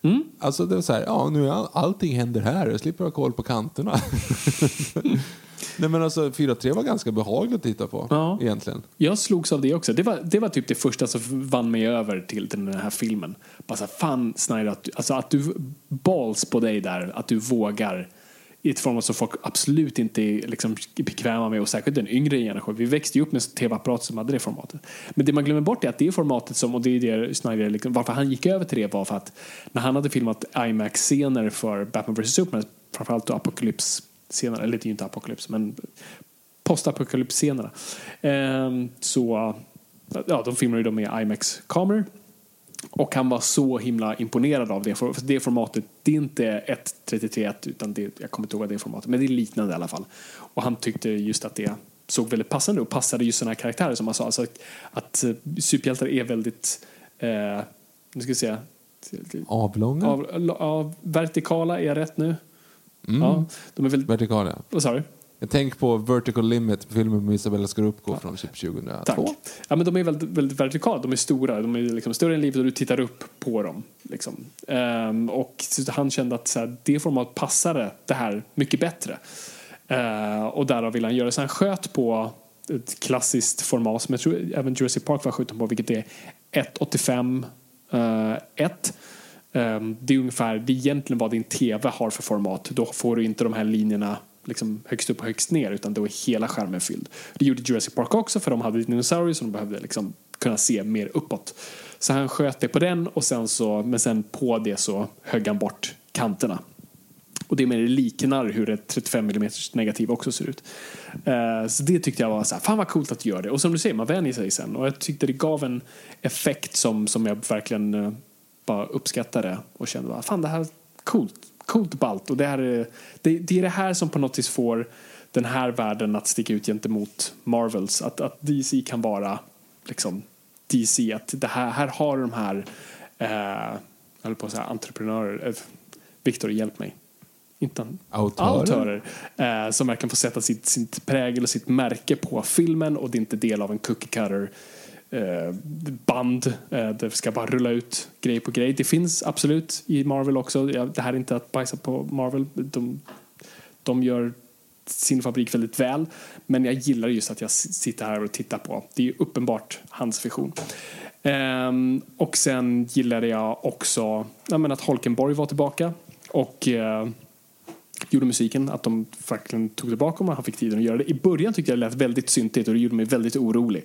Mm. Alltså det var så här, ja nu är all, allting händer här, jag slipper ha koll på kanterna. Nej men alltså 4-3 var ganska behagligt att titta på Ja. egentligen. Jag slogs av det också. Det var, det var typ det första som vann mig över till, till den här filmen. Bara så här, fan Snyder, att, alltså att du balls på dig där, att du vågar i ett format som folk absolut inte är liksom bekväma med och särskilt den yngre generationen. Vi växte ju upp med tv-apparater som hade det formatet. Men det man glömmer bort är att det formatet som, och det är det Snyder, liksom, varför han gick över till det var för att när han hade filmat IMAX-scener för Batman vs Superman, framförallt då Apocalypse-scener, eller det är ju inte Apocalypse, men postapokalypsscenerna. Ehm, så, ja, de filmade ju dem med IMAX-kameror. Och han var så himla imponerad av det, för det formatet. Det är inte 1.33 utan det, jag kommer inte ihåg det formatet, men det är liknande i alla fall. Och han tyckte just att det såg väldigt passande och passade just sådana här karaktärer som han sa. Alltså att, att eh, superhjältar är väldigt, eh, nu ska vi se, Avlånga? av, av, vertikala, är jag rätt nu? Mm. Ja, de är väldigt, Vertikala. vad sa du? Jag tänker på Vertical Limit, filmen med Isabella Scorupco från typ 2002. Tack. Ja, men de är väldigt, väldigt vertikala, de är stora, de är liksom större än livet och du tittar upp på dem. Liksom. Ehm, och han kände att så här, det format passade det här mycket bättre. Ehm, och därav ville han göra så han sköt på ett klassiskt format som jag tror även Jurassic Park var skjuten på, vilket är 1.85 uh, 1. Ehm, det är ungefär, det är egentligen vad din TV har för format. Då får du inte de här linjerna liksom högst upp och högst ner utan då är hela skärmen fylld. Det gjorde Jurassic Park också för de hade dinosaurier som de behövde liksom kunna se mer uppåt. Så han sköt det på den och sen så, men sen på det så högg han bort kanterna. Och det mer liknar hur ett 35 mm negativ också ser ut. Eh, så det tyckte jag var så här, fan vad coolt att du gör det. Och som du säger, man vänjer sig sen. Och jag tyckte det gav en effekt som, som jag verkligen eh, bara uppskattade och kände bara, fan det här är coolt, coolt ballt. Och det, här är, det, det är det här som på något vis får den här världen att sticka ut gentemot Marvels. Att, att DC kan vara liksom DC, att det här, här har de här eh, jag på att säga entreprenörer. Eh, Viktor, hjälp mig. Inte Autörer. eh, som verkligen får sätta sitt, sitt prägel och sitt märke på filmen och det är inte del av en cookie cutter Eh, band eh, det ska bara rulla ut grej på grej. Det finns absolut i Marvel också. Det här är inte att bajsa på Marvel. De, de gör sin fabrik väldigt väl. Men jag gillar just att jag sitter här och tittar på. Det är ju uppenbart hans vision. Ehm, och sen gillade jag också jag men att Holkenborg var tillbaka. Och eh, gjorde musiken, att de verkligen tog tillbaka och han fick tiden att göra det. I början tyckte jag det lät väldigt syntigt och det gjorde mig väldigt orolig.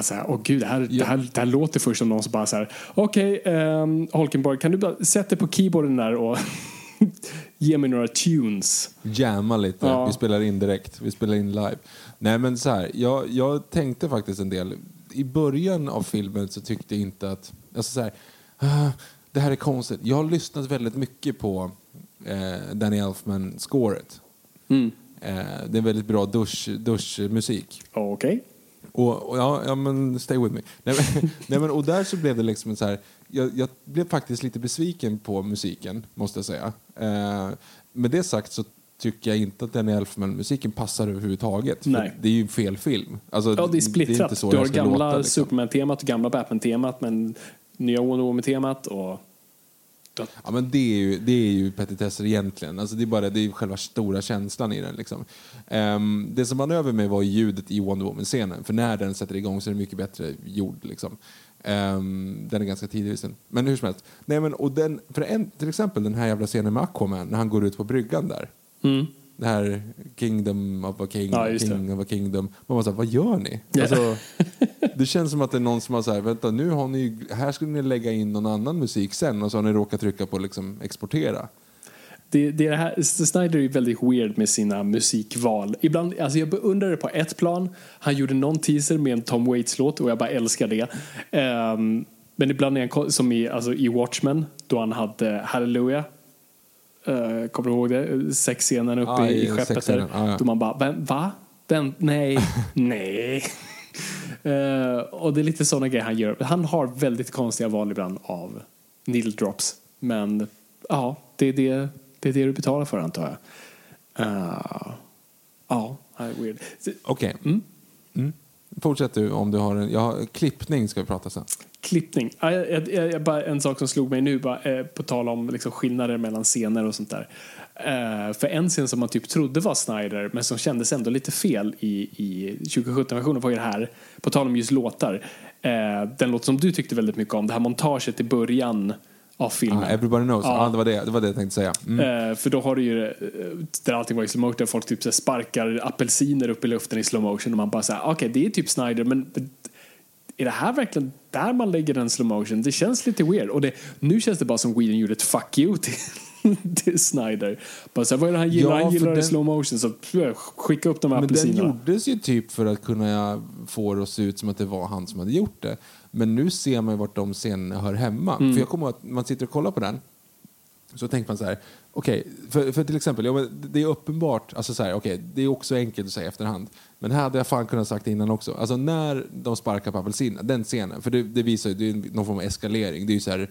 Alltså, åh gud, det här, det, här, det här låter först som någon som bara så här, okej, okay, Holkenborg, kan du bara sätta på keyboarden där och ge mig några tunes? Jamma lite. Ja. Vi spelar in direkt. Vi spelar in live. Nej men så här, jag, jag tänkte faktiskt en del. I början av filmen så tyckte jag inte att... Alltså så här, ah, det här är konstigt. Jag har lyssnat väldigt mycket på eh, Danny Elfman-scoret. Mm. Eh, det är väldigt bra dusch, duschmusik. Okej. Och, och ja, ja, men stay with me. Nej, men, nej, men, och där så blev det liksom så här, jag, jag blev faktiskt lite besviken på musiken, måste jag säga. Eh, med det sagt så tycker jag inte att Danny Elfman-musiken passar överhuvudtaget. Nej. Det är ju en fel film. Alltså, Ja, det är splittrat. inte så du det har gamla liksom. Superman-temat och gamla Batman-temat men nya Wonder Woman-temat och... Ja, men det är ju, det är ju petitesser egentligen. Alltså det är bara det är själva stora känslan i den. Liksom. Ehm, det som vann över mig var ljudet i Wonder Woman-scenen. För när den sätter igång så är det mycket bättre ljud. Liksom. Ehm, den är ganska tidig. Men hur som helst. Nej, men, och den, för en, till exempel den här jävla scenen med Aquaman när han går ut på bryggan där. Det här Kingdom of a King, Mm. Ja, just det. King of a Kingdom. Man såhär, vad gör ni? Ja. Alltså, det känns som att det är någon som har såhär, vänta nu har ni, här skulle ni lägga in någon annan musik sen och så har ni råkat trycka på liksom exportera. Det, det är det här, Snyder är väldigt weird med sina musikval. Ibland, alltså jag beundrar det på ett plan. Han gjorde någon teaser med en Tom Waits-låt och jag bara älskar det. Ehm, men ibland är han som i, alltså i Watchmen då han hade Hallelujah. Uh, kommer du ihåg det? Sexscenen uppe Ja, i, i skeppet där. ja, ja. Då man bara, "Vem- va? Den, nej, nej. Eh, och det är lite sådana grejer han gör. Han har väldigt konstiga val ibland av needle drops. Men ja, det är det, det, är det du betalar för antar jag. Eh, ja, weird. Okej. Mm. Fortsätt du om du har en... Jag har, klippning ska vi prata sen. Klippning. Ja, jag, jag, jag, bara, en sak som slog mig nu, bara, eh, på tal om liksom, skillnader mellan scener och sånt där. Eh, för en scen som man typ trodde var Snyder, men som kändes ändå lite fel i, i 2017-versionen var ju det här, på tal om just låtar. Eh, den låt som du tyckte väldigt mycket om, det här montaget i början av filmen. Ah, everybody knows. Ja. Ja. det, var det, det var det jag tänkte säga. Mm. Eh, för då har du ju eh, där allting var i slow motion, där folk typ så sparkar apelsiner upp i luften i slow motion och man bara säger okej det är typ Snyder men är det här verkligen där man lägger den slow motion? Det känns lite weird och det, nu känns det bara som Whedon gjorde ett fuck you till, till Snyder. Bara så här, vad är det han gillar? Ja, han gillar den- slow motion så skicka upp de här Men den apelsinerna. gjordes ju typ för att kunna få det att se ut som att det var han som hade gjort det. Men nu ser man ju vart de scenerna hör hemma. Mm. För jag kommer att man sitter och kollar på den så tänker man så här, okej, för, för till exempel, ja, det är uppenbart, alltså så här, okej, det är också enkelt att säga efterhand, men här hade jag fan kunnat sagt innan också. Alltså när de sparkar på apelsinen, den scenen, för det, det visar ju, det är någon form av eskalering, det är ju så här,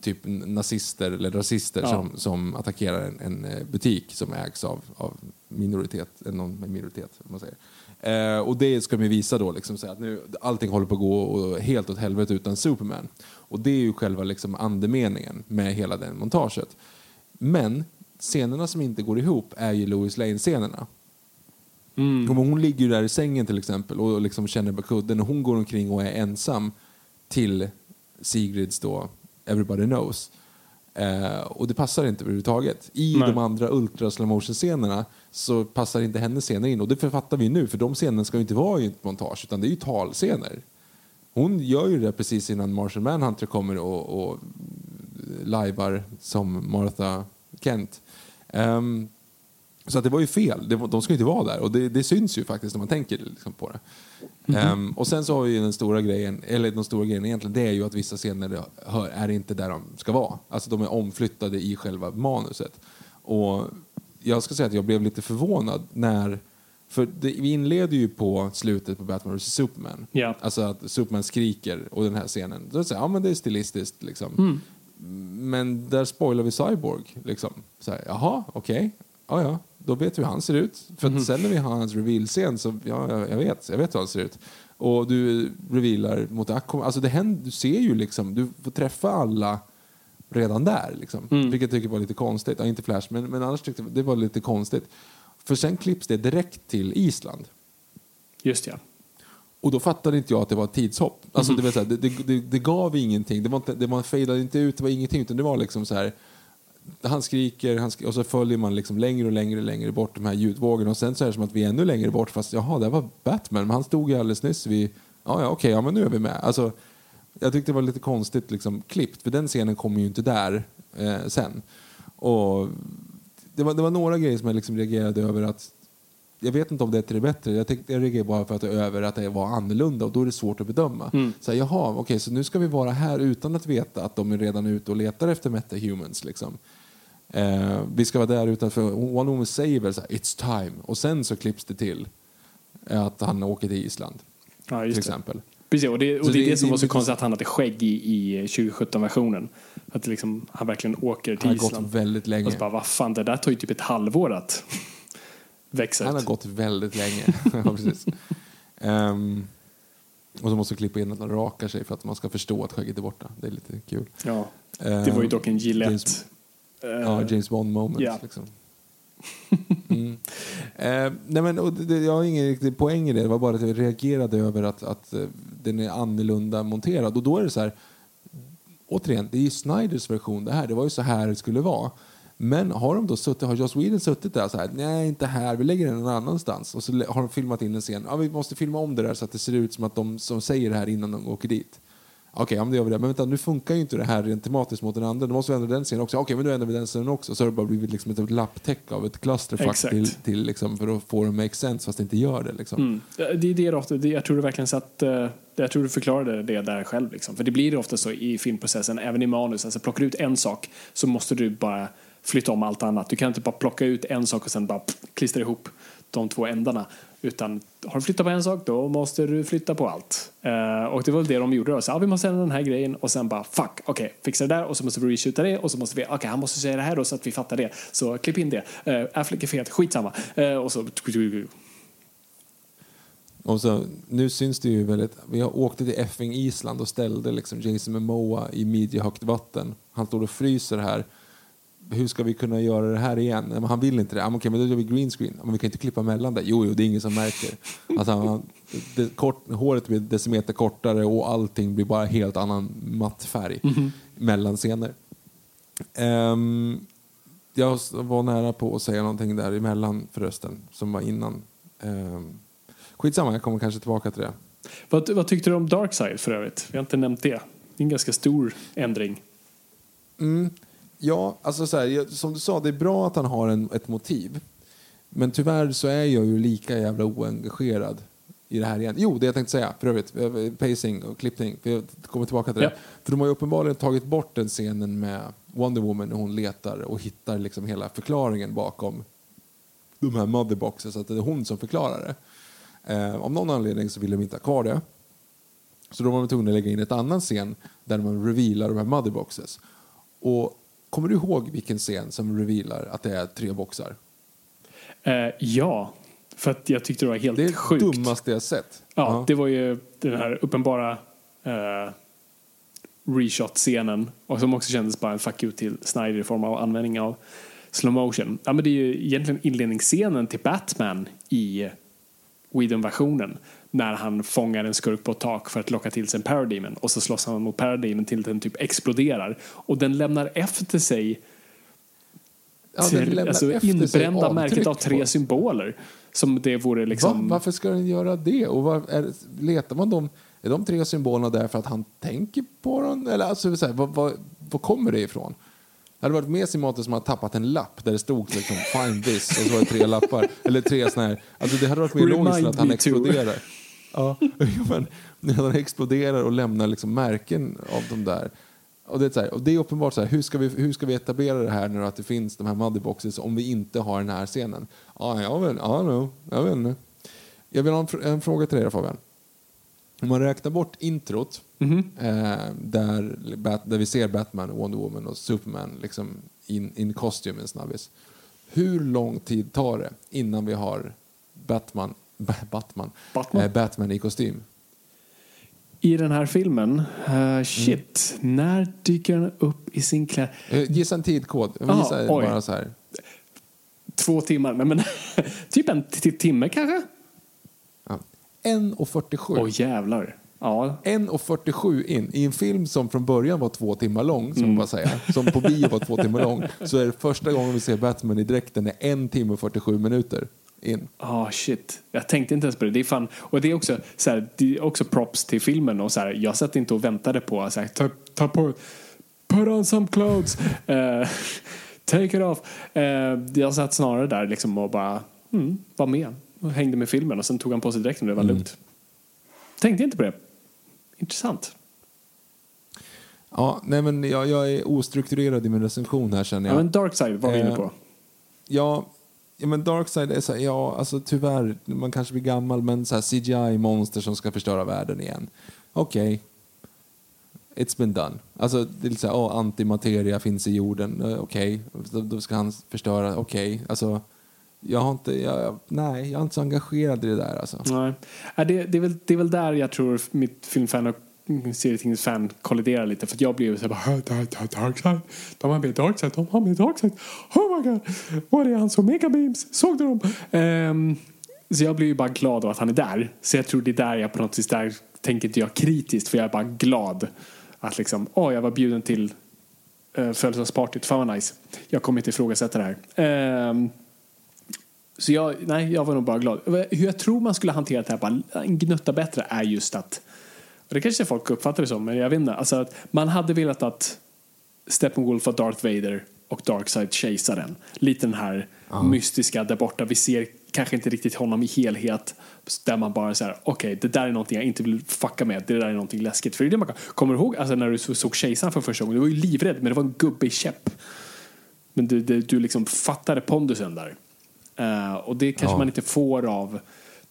typ nazister eller rasister Ja. som, som attackerar en, en eh, butik som ägs av, av minoritet, någon med minoritet, man säger. Eh, och det ska vi visa då, liksom, så att nu, allting håller på att gå och helt åt helvete utan Superman. Och det är ju själva liksom, andemeningen med hela den montaget. Men scenerna som inte går ihop är ju Louis Lane-scenerna. Mm. Hon ligger ju där i sängen till exempel och liksom känner på kudden och hon går omkring och är ensam till Sigrids då Everybody Knows. Eh, och det passar inte överhuvudtaget. I Nej. de andra ultra slow scenerna så passar inte hennes scener in och det författar vi nu för de scenerna ska ju inte vara i ett montage utan det är ju talscener. Hon gör ju det precis innan Martian Manhunter kommer och, och lajvar som Martha Kent. Ehm, så att det var ju fel. Det de ska inte vara där. Och det, det syns ju faktiskt när man tänker liksom på det. Ehm, och sen så har vi ju den stora grejen, eller den stora grejen egentligen, det är ju att vissa scener hör, är inte där de ska vara. Alltså de är omflyttade i själva manuset. Och jag ska säga att jag blev lite förvånad när för det, vi inleder ju på slutet på Batman vs Superman. Ja. Alltså att Superman skriker och den här scenen. Då säger ja men det är stilistiskt liksom. Men där spoilar vi Cyborg. Liksom. Så här, Jaha, okej. Ja, ja. Då vet vi hur han ser ut. För att sen när vi har hans reveal-scen så, ja, jag jag vet, jag vet hur han ser ut. Och du revealar mot Aquaman. Alltså det händer, du ser ju liksom, du får träffa alla redan där. Liksom. Vilket jag tycker var lite konstigt. Ja, inte Flash, men, men annars tyckte jag det var lite konstigt. För sen klipps det direkt till Island. Just ja. Och då fattade inte jag att det var ett tidshopp. Alltså, det, var så här, det, det, det, gav ingenting. Det var inte, det var fejdade inte ut, det var ingenting. Utan det var liksom så här, han skriker han sk och så följer man liksom längre och längre längre bort de här ljudvågorna. Och sen så är det som att vi är ännu längre bort. Fast jaha, det var Batman. Men han stod ju alldeles nyss vid... Ja, ja okej, ja, men nu är vi med. Alltså, jag tyckte det var lite konstigt liksom, klippt. För den scenen kommer ju inte där eh, sen. Och det var, det var några grejer som jag liksom reagerade över att jag vet inte om det är till det bättre. Jag, tänkte, jag reagerade bara för att det över att det var annorlunda och då är det svårt att bedöma. Så här, jaha, okej, så nu ska vi vara här utan att veta att de är redan ute och letar efter metahumans. Liksom. Eh, vi ska vara där utanför. One Woman säger väl så här, it's time. Och sen så klipps det till eh, att han åker till Island. ja till det. exempel. Precis, och det, och det är det- som var så konstigt att han hade skägg i, i 2017-versionen. Att det liksom, han verkligen åker till Han har gått Island. väldigt länge. Och så bara, vad fan, det där tar ju typ ett halvår att växa Han har gått väldigt länge. ja, precis. Ehm, och så måste klippa in att han rakar sig för att man ska förstå att skägget är borta. Det är lite kul. Ja, det var ju dock en Gillette. Eh, Ja, James Bond moment. ja. Liksom. Mm. Eh, nej men, det, jag har ingen riktig poäng i det. Det var bara att jag reagerade över att, att eh, den är annorlunda monterad. Och då är det så här, återigen, det är ju Snyders version det här. Det var ju så här det skulle vara. Men har de då suttit, har Joss Whedon suttit där så här, nej inte här, vi lägger den någon annanstans. Och så har de filmat in en scen, ja vi måste filma om det där så att det ser ut som att de som säger det här innan de åker dit. Okej, ja, men då gör vi det. Men vänta, nu funkar ju inte det här rent tematiskt mot den andra. Då måste vi ändra den scenen också. Okej, men då ändrar vi den scenen också. Så har det bara blivit liksom ett lapptäcke av ett clusterfuck till, till liksom, för att få det make sense fast det inte gör det. Liksom. Mm. Det är det ofta, det, jag tror du verkligen satt, eh, jag tror du förklarade det där själv. Liksom. För det blir ofta så i filmprocessen, även i manus, alltså plockar du ut en sak så måste du bara flytta om allt annat. Du kan inte bara plocka ut en sak och sen bara pff, klistra ihop de två ändarna. Utan har du flyttat på en sak, då måste du flytta på allt. Eh, och det var väl det de gjorde då. Så, ah, vi måste ändra den här grejen och sen bara fuck, okej, okay, fixa det där och så måste vi reshoota det och så måste vi, okej, okay, han måste säga det här då så att vi fattar det. Så klipp in det. Eh, Affleck är fet, skitsamma. Eh, och så... Och så, nu syns det ju väldigt... Vi åkte till effing Island och ställde liksom Jason Momoa i midjehögt vatten. Han står och fryser här hur ska vi kunna göra det här igen? Men han vill inte det. Ah, okej, men då gör vi green screen. Men vi kan inte klippa mellan det. Jo, jo, det är ingen som märker. Alltså, han, det, kort, håret blir decimeter kortare och allting blir bara helt annan matt färg mm -hmm. mellan scener. Um, jag var nära på att säga någonting där emellan förresten, som var innan. Um, skitsamma, jag kommer kanske tillbaka till det. Vad, vad tyckte du om Darkside för övrigt? Vi har inte nämnt det. Det är en ganska stor ändring. Mm. Ja, alltså så här, som du sa, det är bra att han har en, ett motiv. Men tyvärr så är jag ju lika jävla oengagerad i det här igen. Jo, det jag tänkte säga för övrigt, eh, pacing och klippning. För jag kommer tillbaka till det. Ja. För de har ju uppenbarligen tagit bort den scenen med Wonder Woman när hon letar och hittar liksom hela förklaringen bakom de här motherboxes, så att det är hon som förklarar det. Eh, om någon anledning så vill de inte ha kvar det. Så då var de tvungna att lägga in ett annan scen där man revealar de här motherboxes. Och Kommer du ihåg vilken scen som revealar att det är tre boxar? Uh, ja, för att jag tyckte det var helt sjukt. Det är det dummaste jag sett. Ja, -huh. det var ju den här uppenbara uh, reshot-scenen och som också kändes bara en fuck you till Snyder i form av användning av slow motion. Ja, men det är ju egentligen inledningsscenen till Batman i Whedon-versionen när han fångar en skurk på ett tak för att locka till sig en Parademon och så slåss han mot Parademon till den typ exploderar och den lämnar efter sig ja, till, alltså, inbrända märket av tre symboler. Som det vore liksom... Va? Varför ska den göra det? Och var, är, letar man dem? Är de tre symbolerna där för att han tänker på dem? Eller alltså, så här, vad, vad, vad kommer det ifrån? Det hade varit mer symboliskt som att tappat en lapp där det stod liksom find this och så var det tre lappar. Eller tre såna här. Alltså det hade varit mer logiskt att han exploderar. Ja, men när han exploderar och lämnar liksom märken av de där. Och det, är så här, och det är uppenbart så här, hur ska, vi, hur ska vi etablera det här nu att det finns de här motherboxes om vi inte har den här scenen? Ja, jag vet, ja, no, jag vet inte. Jag vill ha en, en fråga till dig Fabian. Om man räknar bort introt mm -hmm. eh, där, där vi ser Batman, Wonder Woman och Superman liksom in, in costume en snabbis. Hur lång tid tar det innan vi har Batman Batman. Batman? Eh, Batman i kostym. I den här filmen, uh, shit, mm. när dyker han upp i sin kläder? Uh, gissa en tidkod. Gissa Aha, bara så här. Två timmar, nej men typ en timme kanske? Ja. 1.47. Åh oh, jävlar. Ja. 1.47 in i en film som från början var två timmar lång, som, mm. säga, som på bio var två timmar lång, så är det första gången vi ser Batman i dräkten är en timme och 47 minuter in. Ah oh, shit. Jag tänkte inte ens på det. Det är fan, och det är också, så här, det är också props till filmen och så här, jag satt inte och väntade på så här, ta, ta på, put on some clothes, uh, take it off. Uh, jag satt snarare där liksom och bara mm, var med och hängde med filmen och sen tog han på sig dräkten och det var mm. lugnt. Tänkte inte på det. Intressant. Ja, nej men jag, jag är ostrukturerad i min recension här känner jag. Ja, men Darkside var vi inne på. Eh, ja, Ja, men Darkside är så här, ja, alltså tyvärr, man kanske blir gammal, men så här CGI-monster som ska förstöra världen igen. Okej. Okay. It's been done. Alltså, det är så här, oh, antimateria finns i jorden. Uh, Okej, okay. då, då, ska han förstöra. Okej, okay. alltså. Jag har inte, jag, nej, jag är inte så engagerad i det där. Alltså. Nej. Äh, det, det, är väl, det är väl där jag tror mitt filmfan serietidningsfan kolliderar lite för jag blev så här bara Darkside, de har med Darkside, de har med Darkside, oh my god, var är hans Omega Beams, såg du dem? Um, så jag blir ju bara glad av att han är där. Så jag tror det är där jag på något vis, där tänker inte jag kritiskt för jag är bara glad att liksom, åh oh, jag var bjuden till uh, födelsedagspartyt, fan vad nice. Jag kommer inte ifrågasätta det här. Um, så jag, nej, jag var nog bara glad. Hur jag tror man skulle hantera det här bara en gnutta bättre är just att och det kanske folk uppfattar det som, men jag vet inte. Alltså att man hade velat att Steppenwolf var Darth Vader och Darkseid kejsaren. Lite den här uh. mystiska där borta. Vi ser kanske inte riktigt honom i helhet. Där man bara säger okej, okay, det där är någonting jag inte vill fucka med. Det där är någonting läskigt. För det är det man kan, kommer du ihåg alltså, när du såg kejsaren för första gången? Du var ju livrädd, men det var en gubbe i käpp. Men du, du, du liksom fattade pondusen där. Eh, och det kanske Ja. man inte får av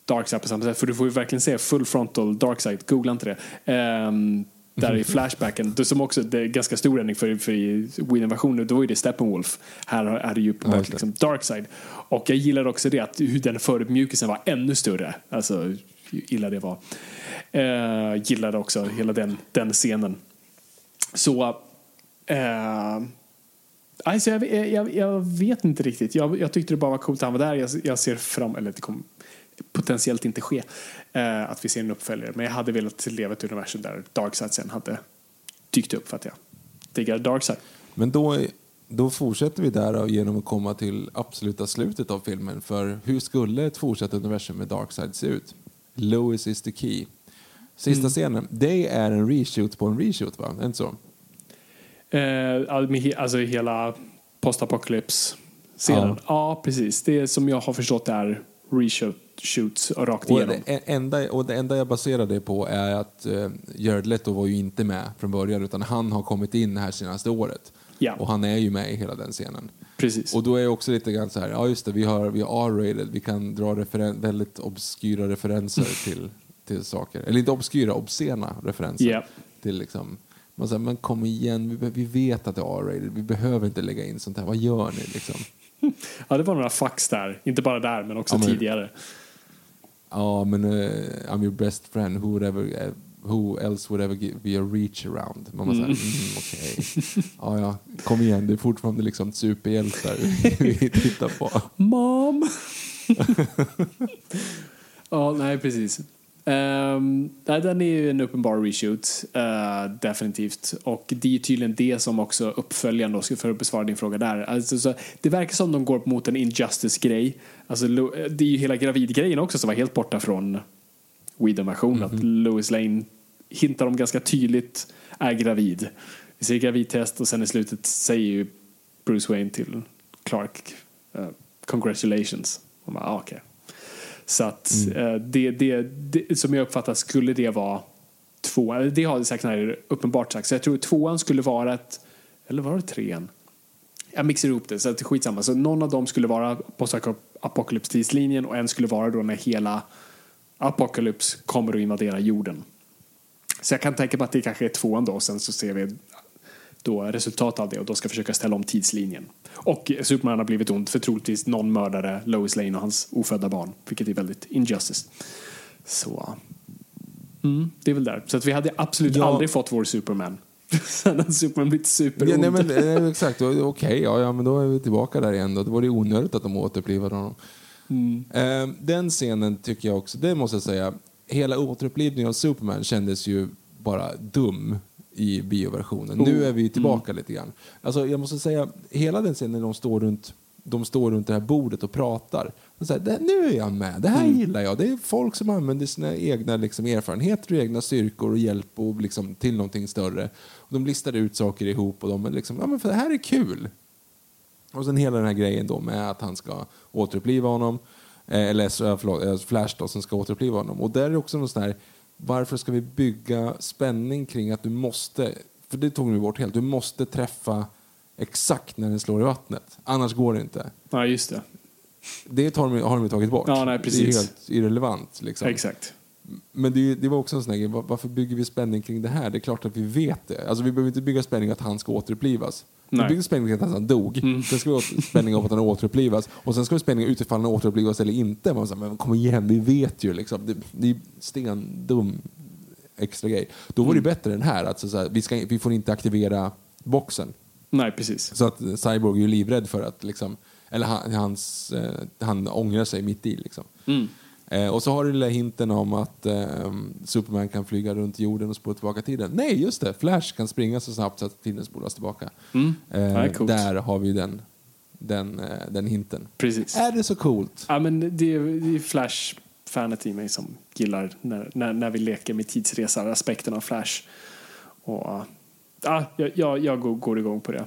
Darkseid på samma sätt. För du får ju verkligen se full frontal Darkseid. Googla inte det. Ehm, där i Flashbacken, det som också det är ganska stor ändring för, för i Wii-invasionen, då var ju det Steppenwolf. Här är det ju Ja, just det. liksom Darkseid. Och jag gillar också det att hur den förödmjukelsen var ännu större. Alltså hur illa det var. Uh, gillade också hela den, den scenen. Så... eh, alltså jag, jag, jag vet inte riktigt. Jag, jag tyckte det bara var coolt att han var där. Jag, jag ser fram... Eller det kommer potentiellt inte ske eh, att vi ser en uppföljare. Men jag hade velat leva ett universum där Darkseid sen hade dykt upp för att jag diggar Darkseid. Men då, då fortsätter vi där då genom att komma till absoluta slutet av filmen. För hur skulle ett fortsatt universum med Darkseid se ut? Lois is the key. Sista scenen, det är en reshoot på en reshoot va? Inte så? Eh, alltså hela postapocalypse-scenen. Ja. Ja. precis. Det som jag har förstått är reshoots rakt Och igenom. det, enda, och det enda jag baserar det på är att uh, Jared Leto var ju inte med från början utan han har kommit in det här senaste året. Ja. Och han är ju med i hela den scenen. Precis. Och då är jag också lite grann så här, ja just det, vi har, vi R-rated, vi kan dra referen- väldigt obskyra referenser till, till saker. Eller inte obskyra, obscena referenser. Ja. Till liksom, man säger, men kom igen, vi, vi vet att det är R-rated, vi behöver inte lägga in sånt här, vad gör ni liksom? Ja, det var några fax där. Inte bara där, men också Ja, men- tidigare. Ja, men eh, I'm your best friend, who, would ever, eh, who else would ever give, be a reach around? Man mm. mm, okej. Ja, ja, kom igen, det är fortfarande liksom superhjältar vi tittar på. Mom! ja, nej precis. Um, den är ju en uppenbar reshoot, eh, definitivt. Och det är tydligen det som också uppföljaren då, för att besvara din fråga där. Alltså, så, det verkar som de går mot en injustice-grej. Alltså, det är ju hela gravidgrejen också som var helt borta från Whedon-versionen. Att Lois Lane hintar om ganska tydligt är gravid. Vi ser gravidtest och sen i slutet säger ju Bruce Wayne till Clark eh, congratulations. Och man, ah, okej. Så att eh, det, det, det, som jag uppfattar skulle det vara två, eller det har Zack Snyder uppenbart sagt. Så jag tror tvåan skulle vara ett, eller var det trean? Jag mixar ihop det, så att skitsamma. Så någon av dem skulle vara på apokalypstidslinjen och en skulle vara då när hela Apocalypse kommer att invadera jorden. Så jag kan tänka mig att det kanske är tvåan då och sen så ser vi då resultat av det och då ska försöka ställa om tidslinjen. Och Superman har blivit ond för troligtvis någon mördare Lois Lane och hans ofödda barn, vilket är väldigt injustice. Så mm, det är väl där. Så att vi hade absolut Ja. aldrig fått vår Superman. Sen hade Superman blivit superond. Ja, nej, men, eh, exakt, okej, ja, ja, men då är vi tillbaka där igen. Då. Det var det onödigt att de återupplivade honom. Eh, den scenen tycker jag också, det måste jag säga, hela återupplivningen av Superman kändes ju bara dum i bioversionen. Nu är vi tillbaka lite grann. Alltså, jag måste säga, hela den scenen de står runt de står runt det här bordet och pratar. Och så här, det, nu är jag med, det här gillar jag. Det är folk som använder sina egna liksom, erfarenheter och egna styrkor och hjälp och, liksom, till någonting större. Och de listar ut saker ihop och de är liksom, ja men för det här är kul. Och sen hela den här grejen då med att han ska återuppliva honom. Eh, eller så- förlåt, eh, Flash då som ska återuppliva honom. Och där är också någon sån här, varför ska vi bygga spänning kring att du måste, för det tog vi bort helt, du måste träffa exakt när den slår i vattnet. Annars går det inte. Ja, just det. Det de, har de ju tagit bort. Ja, nej, Det är helt irrelevant. Liksom. Exakt. Men det, det var också en sån här grej, var- varför bygger vi spänning kring det här? Det är klart att vi vet det. Alltså vi behöver inte bygga spänning att han ska återupplivas. Vi Nej. Mm. bygger spänning kring att han dog. Sen ska vi ha spänning av att han återupplivas. Och sen ska vi ha spänning utifall han återupplivas eller inte. Man säger, men kom igen, vi vet ju liksom. Det, det är stendum extra grej. Då var det Mm. bättre än här. Alltså, så här vi, ska, vi får inte aktivera boxen. Nej, precis. Så att Cyborg är ju livrädd för att liksom, eller han, hans, eh, han ångrar sig mitt i liksom. Eh, och så har du lilla hinten om att eh, Superman kan flyga runt jorden och spola tillbaka tiden. Nej, just det! Flash kan springa så snabbt så att tiden spolas tillbaka. Eh, det är coolt. där har vi den, den, eh, den hinten. Precis. Är det så coolt? Ja, men det är, det är Flash-fanet i mig som gillar när, när, när vi leker med tidsresar-aspekten av Flash. Och, ja, jag, jag, jag går, går igång på det.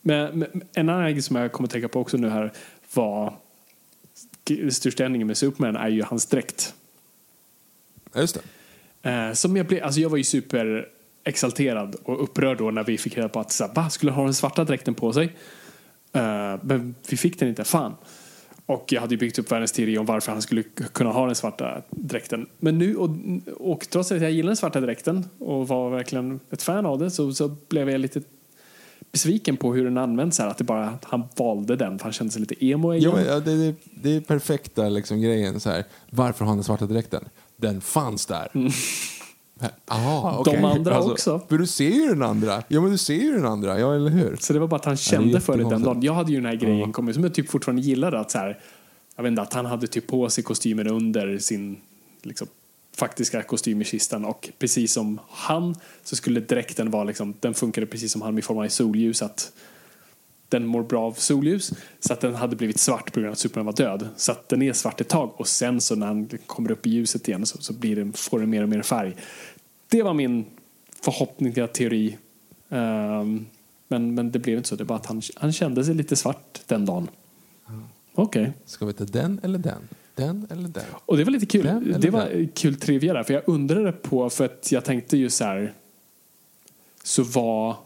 Men, men en annan grej som jag kommer att tänka på också nu här var största ändringen med Superman är ju hans dräkt. Ja, just det. Eh, som jag, blev, alltså jag var ju super exalterad och upprörd då när vi fick reda på att så här, va, skulle ha den svarta dräkten på sig? Eh, men vi fick den inte, fan. Och jag hade ju byggt upp världens teori om varför han skulle kunna ha den svarta dräkten. Men nu, och, och trots att jag gillar den svarta dräkten och var verkligen ett fan av det så, så blev jag lite besviken på hur den används här. Att det bara, att han valde den för han kände sig lite emo igen. Jo, ja, det, det, det är perfekta liksom, grejen. Så här. Varför har han den svarta dräkten? Den fanns där. Aha, Mm. De andra också. För du ser ju den andra. Ja, men du ser ju den andra. Ja, eller hur? Så det var bara att han kände för det den dagen. Jag hade ju den här grejen Ja. kommit som jag typ fortfarande gillade att så här, jag vet inte, att han hade typ på sig kostymen under sin liksom, faktiska kostym i kistan och precis som han så skulle dräkten vara liksom, den funkade precis som han i form av solljus att den mår bra av solljus så att den hade blivit svart på grund av att Superman var död. Så att den är svart ett tag och sen så när han kommer upp i ljuset igen så, så blir den, får den mer och mer färg. Det var min förhoppningsfulla teori. Ehm, men, men det blev inte så. Det bara att han, han kände sig lite svart den dagen. Okej. Ska vi ta den eller den? Den eller den? Och det var lite kul. Den Det var den? kul trivia där. För jag undrade på, för att jag tänkte ju så här. Så var,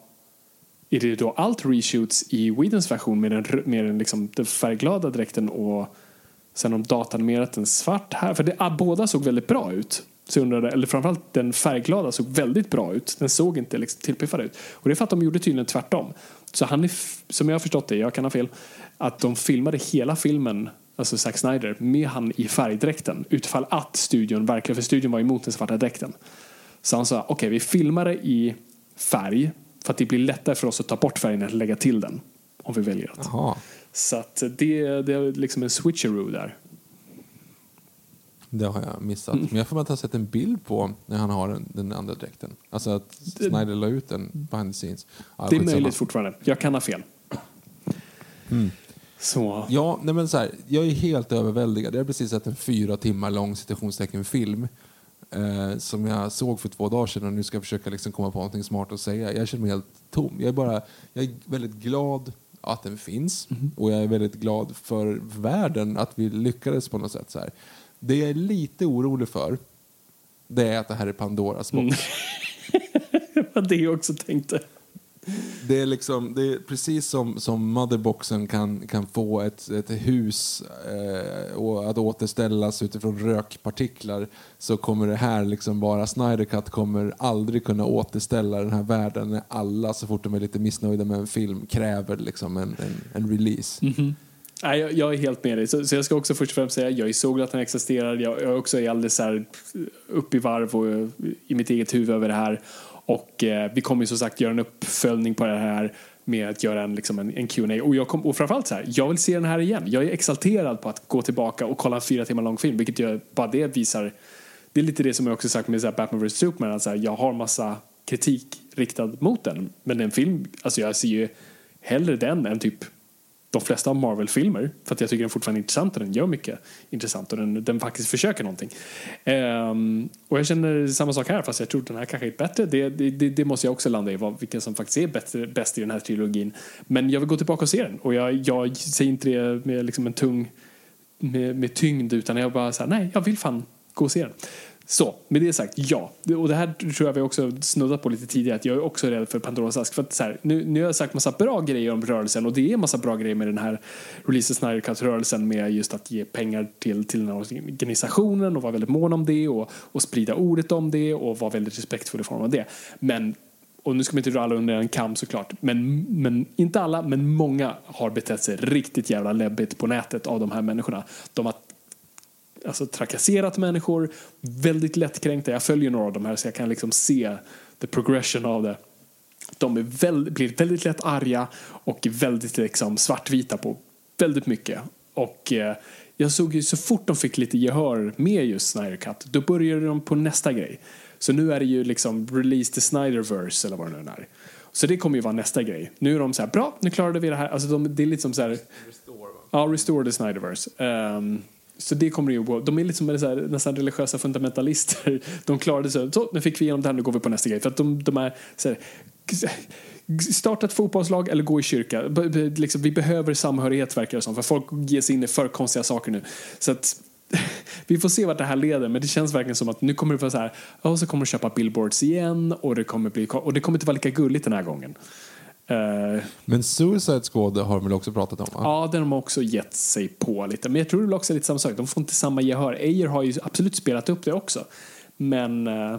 är det då allt reshoots i Widens version med den, med den, liksom, den färgglada dräkten och sen om datanimerat den svart här? För det, ah, båda såg väldigt bra ut. Så jag undrade, eller framförallt den färgglada såg väldigt bra ut. Den såg inte liksom tillpiffad ut. Och det är för att de gjorde tydligen tvärtom. Så han är, som jag har förstått det, jag kan ha fel, att de filmade hela filmen, alltså Zack Snyder, med han i färgdräkten. Utifall att studion, verkligen, för studion var emot den svarta dräkten. Så han sa, okej vi filmar det i färg för att det blir lättare för oss att ta bort färgen än att lägga till den. Om vi väljer att. Jaha. Så att det, det är liksom en switcheroo där. Det har jag missat. Mm. Men jag får bara ha sett en bild på när han har den, den andra dräkten. Alltså att Snyder la ut den behind the scenes. Ja, Det är möjligt fortfarande. Jag kan ha fel. Så. Ja, nej men så här, jag är helt överväldigad. Jag har precis sett en fyra timmar lång citationstecken film eh, som jag såg för två dagar sedan och nu ska jag försöka liksom komma på någonting smart att säga. Jag känner mig helt tom. Jag är, bara, jag är väldigt glad att den finns och jag är väldigt glad för världen att vi lyckades på något sätt. Så här. Det jag är lite orolig för det är att det här är Pandoras box. Det var det jag också tänkte. Det är, liksom, det är precis som, som motherboxen kan, kan få ett, ett hus eh, och att återställas utifrån rökpartiklar så kommer det här liksom bara, Snyder Cut kommer aldrig kunna återställa den här världen när alla så fort de är lite missnöjda med en film kräver liksom en, en, en release. Mm-hmm. Nej, jag, jag är helt med dig. Så, så jag ska också först och främst säga jag är så glad att den existerar. Jag, jag också är alldeles så här upp i varv och i mitt eget huvud över det här. Och eh, vi kommer ju som sagt göra en uppföljning på det här med att göra en, liksom en, en Q&A och, jag kom, och framförallt så här, jag vill se den här igen. Jag är exalterad på att gå tillbaka och kolla en fyra timmar lång film, vilket jag, bara det visar det är lite det som jag också sagt med så här Batman vs. Superman, att så här, jag har massa kritik riktad mot den, men en film, alltså jag ser ju hellre den än typ de flesta av Marvel-filmer för att jag tycker den fortfarande är intressant och den gör mycket intressant och den, den faktiskt försöker någonting. Ehm, och jag känner samma sak här fast jag tror den här kanske är bättre. Det, det, det, måste jag också landa i, vad, vilken som faktiskt är bättre, bäst i den här trilogin. Men jag vill gå tillbaka och se den och jag, jag säger inte det med liksom en tung med, med tyngd utan jag bara så här, nej jag vill fan gå och se den. Så, med det sagt, ja. Och det här tror jag vi också snuddat på lite tidigare, att jag är också rädd för Pandoras ask. För att så här, nu, nu har jag sagt massa bra grejer om rörelsen och det är massa bra grejer med den här Release Snyder Cut-rörelsen med just att ge pengar till, till den här organisationen och vara väldigt mån om det och, och sprida ordet om det och vara väldigt respektfull i form av det. Men och nu ska man inte dra alla under en kam såklart, men, men inte alla, men många har betett sig riktigt jävla läbbigt på nätet av de här människorna. De har alltså, trakasserat människor, väldigt lättkränkta. Jag följer några av de här så jag kan liksom se the progression av det. De är väl, blir väldigt lätt arga och väldigt liksom, svartvita på väldigt mycket. Och eh, jag såg ju så fort de fick lite gehör med just Snyder Cut, då började de på nästa grej. Så nu är det ju liksom release the Snyderverse eller vad det nu är. Så det kommer ju vara nästa grej. Nu är de så här, bra, nu klarade vi det här. Alltså de, det är lite som så här... Ja, restore the Snyderverse. Ehm, så det kommer ju gå. De är liksom så här, nästan religiösa fundamentalister. De klarade sig. så nu fick vi igenom det här, nu går vi på nästa grej. För att de, de är så här, starta ett fotbollslag eller gå i kyrka. B- liksom, vi behöver samhörighet verkar det som. För folk ger sig in i för konstiga saker nu. Så att vi får se vart det här leder. Men det känns verkligen som att nu kommer det vara så här. Ja, så kommer de köpa billboards igen och det kommer bli och det kommer inte vara lika gulligt den här gången. Eh, Men Suicide Squad har de väl också pratat om? Va? Ja, den har de också gett sig på lite. Men jag tror det är också lite samma sak. De får inte samma gehör. Ayer har ju absolut spelat upp det också. Men, eh,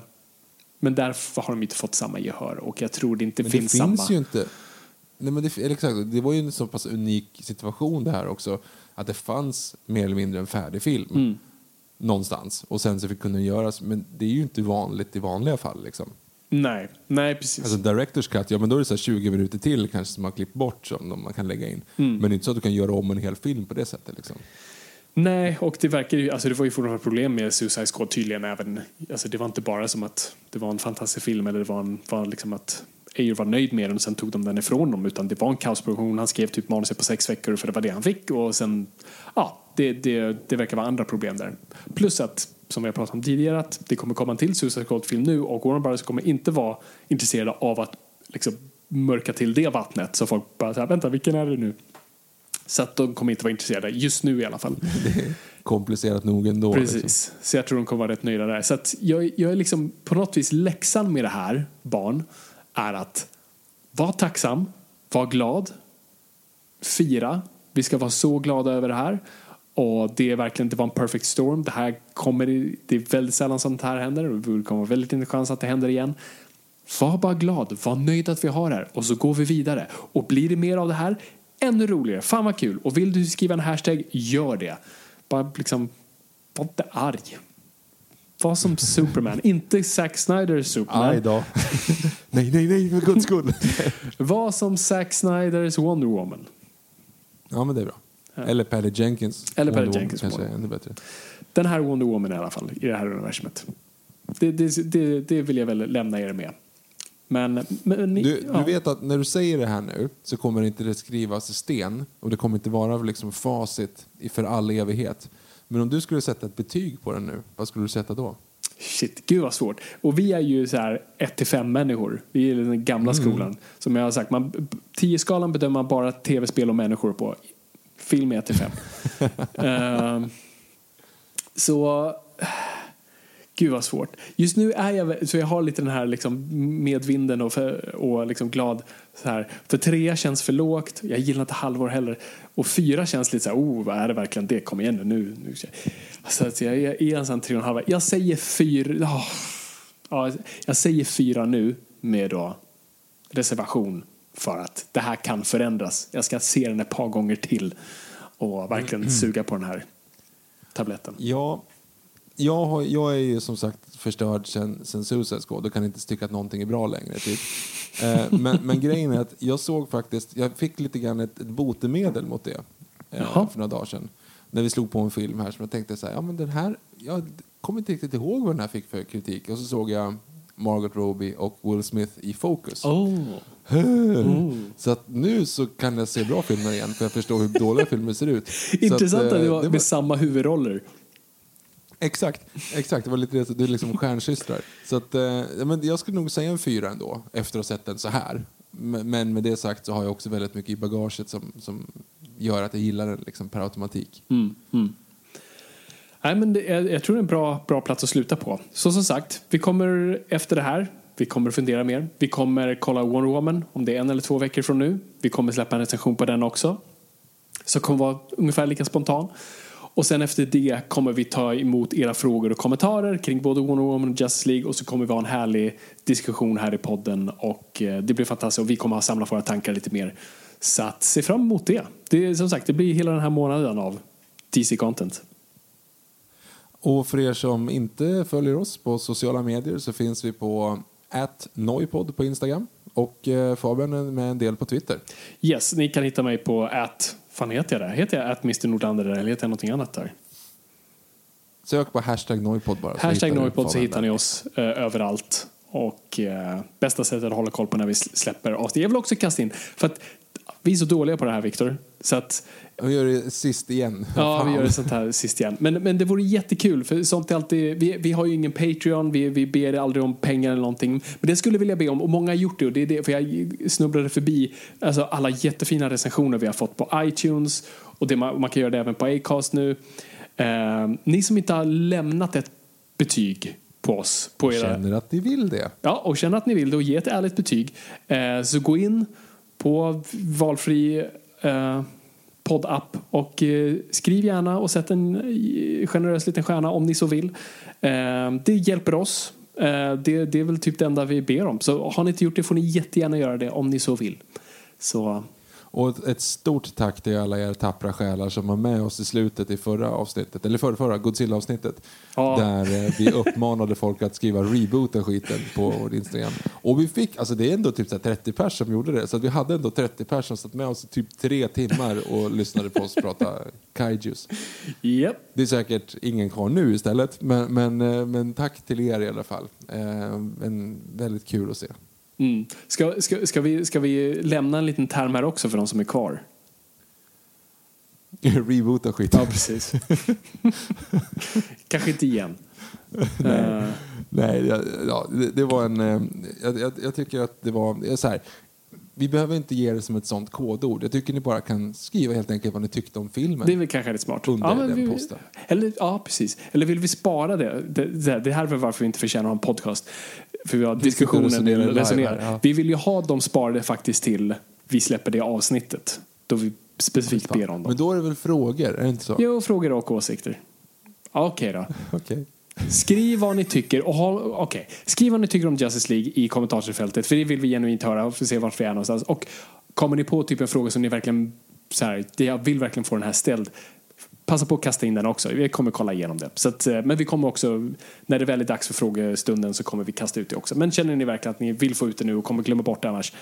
men därför har de inte fått samma gehör. Och jag tror det inte Men finns, det finns samma... ju inte... Nej, men det, exakt, det var ju en så pass unik situation det här också. Att det fanns mer eller mindre en färdig film. Mm. Någonstans. Och sen så fick kunna göras. Men det är ju inte vanligt i vanliga fall. Liksom. Nej, nej precis. Alltså director's cut, ja men då är det så här 20 minuter till kanske som man klippt bort som man kan lägga in. Mm. Men det är inte så att du kan göra om en hel film på det sättet. Liksom. Nej, och det verkar ju, alltså det var ju fortfarande problem med Suicide Squad tydligen även, alltså det var inte bara som att det var en fantastisk film eller det var, en, var liksom att Ayer var nöjd med den och sen tog de den ifrån dem utan det var en kaosproduktion, han skrev typ manuset på sex veckor för det var det han fick och sen, ja, det, det, det verkar vara andra problem där. Plus att, som vi har pratat om tidigare, att det kommer komma en till Suicide Squad-film nu och Warner Brothers kommer inte vara intresserade av att liksom mörka till det vattnet så folk bara såhär, vänta vilken är det nu? Så att de kommer inte vara intresserade, just nu i alla fall. Komplicerat nog ändå. Precis, Liksom. så jag tror de kommer vara rätt nöjda där. Så att jag, jag är liksom på något vis läxan med det här, barn, är att var tacksam, var glad, fira. Vi ska vara så glada över det här. Och det är verkligen, det var en perfect storm. Det här kommer, det är väldigt sällan sånt här händer och det kommer vara väldigt liten chans att det händer igen. Var bara glad, var nöjd att vi har det här och så går vi vidare. Och blir det mer av det här, ännu roligare. Fan vad kul. Och vill du skriva en hashtag, gör det. Bara liksom, var inte arg. Var som Superman, inte Zack Snyders Superman. Aj då. nej, nej, nej, för guds skull. Var som Zack Snyders Wonder Woman. ja, men det är bra. Eller Patty Jenkins. Eller Wonder Woman Jenkins Kanske ännu bättre. Den här Wonder Woman i alla fall, i det här universumet. Det, det, det, det vill jag väl lämna er med. Men, men ni- Du, du ja. vet att när du säger det här nu så kommer det inte det skrivas i sten och det kommer inte vara liksom facit för all evighet. Men om du skulle sätta ett betyg på den nu, vad skulle du sätta då? Shit, gud vad svårt. Och vi är ju så här 1-5 människor. Vi är den gamla Mm. skolan. Som jag har sagt, man, 10-skalan bedömer man bara tv-spel och människor på. Film är 1-5. Ehm, så... Gud vad svårt. Just nu är jag så jag har lite den här liksom medvinden och, för, och liksom glad så här. För trea känns för lågt. Jag gillar inte halvår heller. Och fyra känns lite så här, oh, vad är det verkligen det? Kom igen nu. nu, nu. Alltså, jag är en sån tre och en halv. Jag säger fyra. ah. ja, jag säger fyra nu med då reservation för att det här kan förändras. Jag ska se den ett par gånger till och verkligen suga på den här tabletten. Ja, jag, har, jag är ju som sagt förstörd sen, sen Suicide Squad och kan inte tycka att någonting är bra längre. Typ. Eh, men, men grejen är att jag såg faktiskt, jag fick lite grann ett, ett botemedel mot det eh, för några dagar sedan. När vi slog på en film här som jag tänkte så här, ja men den här, jag kommer inte riktigt ihåg vad den här fick för kritik. Och så såg jag Margot Robbie och Will Smith i Focus. Oh. Så att nu så kan jag se bra filmer igen för jag förstår hur dåliga filmer ser ut. Intressant att, eh, det var med samma huvudroller. Exakt, exakt. Det var lite det är liksom stjärnsystrar. Så att, eh, men jag skulle nog säga en fyra ändå, efter att ha sett den så här. Men med det sagt så har jag också väldigt mycket i bagaget som, som gör att jag gillar den liksom per automatik. Nej, men det, jag, jag tror det är en bra, bra plats att sluta på. Så som sagt, vi kommer efter det här, vi kommer fundera mer. Vi kommer kolla Wonder Woman om det är en eller två veckor från nu. Vi kommer släppa en recension på den också. Så kommer vara ungefär lika spontan. Och sen efter det kommer vi ta emot era frågor och kommentarer kring både Wonder Woman och Justice League och så kommer vi ha en härlig diskussion här i podden och eh, det blir fantastiskt och vi kommer ha samlat våra tankar lite mer. Så att se fram emot det. Det är som sagt, det blir hela den här månaden av DC-content. Och för er som inte följer oss på sociala medier så finns vi på @noipod på Instagram och eh, Fabian med en del på Twitter. Yes, ni kan hitta mig på at, fan heter jag det? Heter jag at Mr Nordlander eller heter jag någonting annat där? Sök på hashtag noipod bara. Hashtag Noipod så hittar där. ni oss eh, överallt. Och eh, bästa sättet att hålla koll på när vi sl- släpper avsnitt. Jag vill också kasta in, för att vi är så dåliga på det här Viktor. Så att Vi gör det sist igen. Ja, vi Fan. gör det sånt här sist igen. Men, men det vore jättekul, för sånt är alltid, vi, vi har ju ingen Patreon, vi, vi ber aldrig om pengar eller någonting. Men det skulle jag vilja be om, och många har gjort det, och det är det, för jag snubblade förbi alltså alla jättefina recensioner vi har fått på iTunes, och det, man, man kan göra det även på Acast nu. Eh, ni som inte har lämnat ett betyg på oss, på era... Känner att ni vill det. Ja, och känner att ni vill det och ge ett ärligt betyg, eh, så gå in på valfri eh, poddapp. Och eh, skriv gärna och sätt en eh, generös liten stjärna om ni så vill. Eh, det hjälper oss. Eh, det, det är väl typ det enda vi ber om. Så har ni inte gjort det får ni jättegärna göra det om ni så vill. Så och ett stort tack till alla er tappra själar som var med oss i slutet i förra avsnittet, eller förra, förra Godzilla-avsnittet. Ja. Där eh, vi uppmanade folk att skriva reboota skiten på vår Instagram. Och vi fick, alltså det är ändå typ så här 30 pers som gjorde det. Så att vi hade ändå 30 pers som satt med oss i typ tre timmar och lyssnade på oss prata kaijus. Japp. Det är säkert ingen kvar nu istället, men, men, eh, men tack till er i alla fall. Eh, en, väldigt kul att se. Mm. Ska, ska, ska, vi, ska vi lämna en liten term här också för de som är kvar? Reboota skiten. Ja, precis. Kanske inte igen. Eh, Nej, ja, ja, det, det var en... eh, Jag, jag, jag tycker att det var... Så här, vi behöver inte ge det som ett sånt kodord. Jag tycker ni bara kan skriva helt enkelt vad ni tyckte om filmen. det är väl kanske rätt smart. Under men den vi, posten. Eller, ja, precis. Eller vill vi spara det? Det, det, det här är varför vi inte förtjänar en podcast. För vi har diskussionen, resonerar resonerar. ja. Vi vill ju ha dem sparade faktiskt till vi släpper det avsnittet. Då vi specifikt ber om dem. Men då är det väl frågor, är det inte så? Jo, frågor och åsikter. Ja, Okej då. Okej. Skriv vad ni tycker och ha, okej. Skriv vad ni tycker om Justice League i kommentarsfältet för det vill vi genuint höra och se vart vi är någonstans. Och kommer ni på typ en fråga som ni verkligen så här, jag vill verkligen få den här ställd. Passa på att kasta in den också. Vi kommer kolla igenom det. Så att, eh, men vi kommer också, när det väl är dags för frågestunden så kommer vi kasta ut det också. Men känner ni verkligen att ni vill få ut det nu och kommer glömma bort det annars,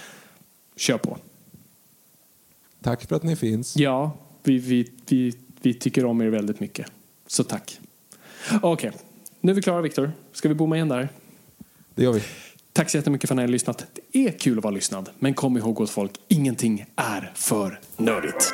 kör på. Tack för att ni finns. Ja, vi, vi, vi, vi tycker om er väldigt mycket. Så tack. Okej, nu är vi klara Viktor. Ska vi bomma igen där? Det gör vi. Tack så jättemycket för att ni har lyssnat. Det är kul att vara lyssnad, men kom ihåg gott folk, ingenting är för nördigt.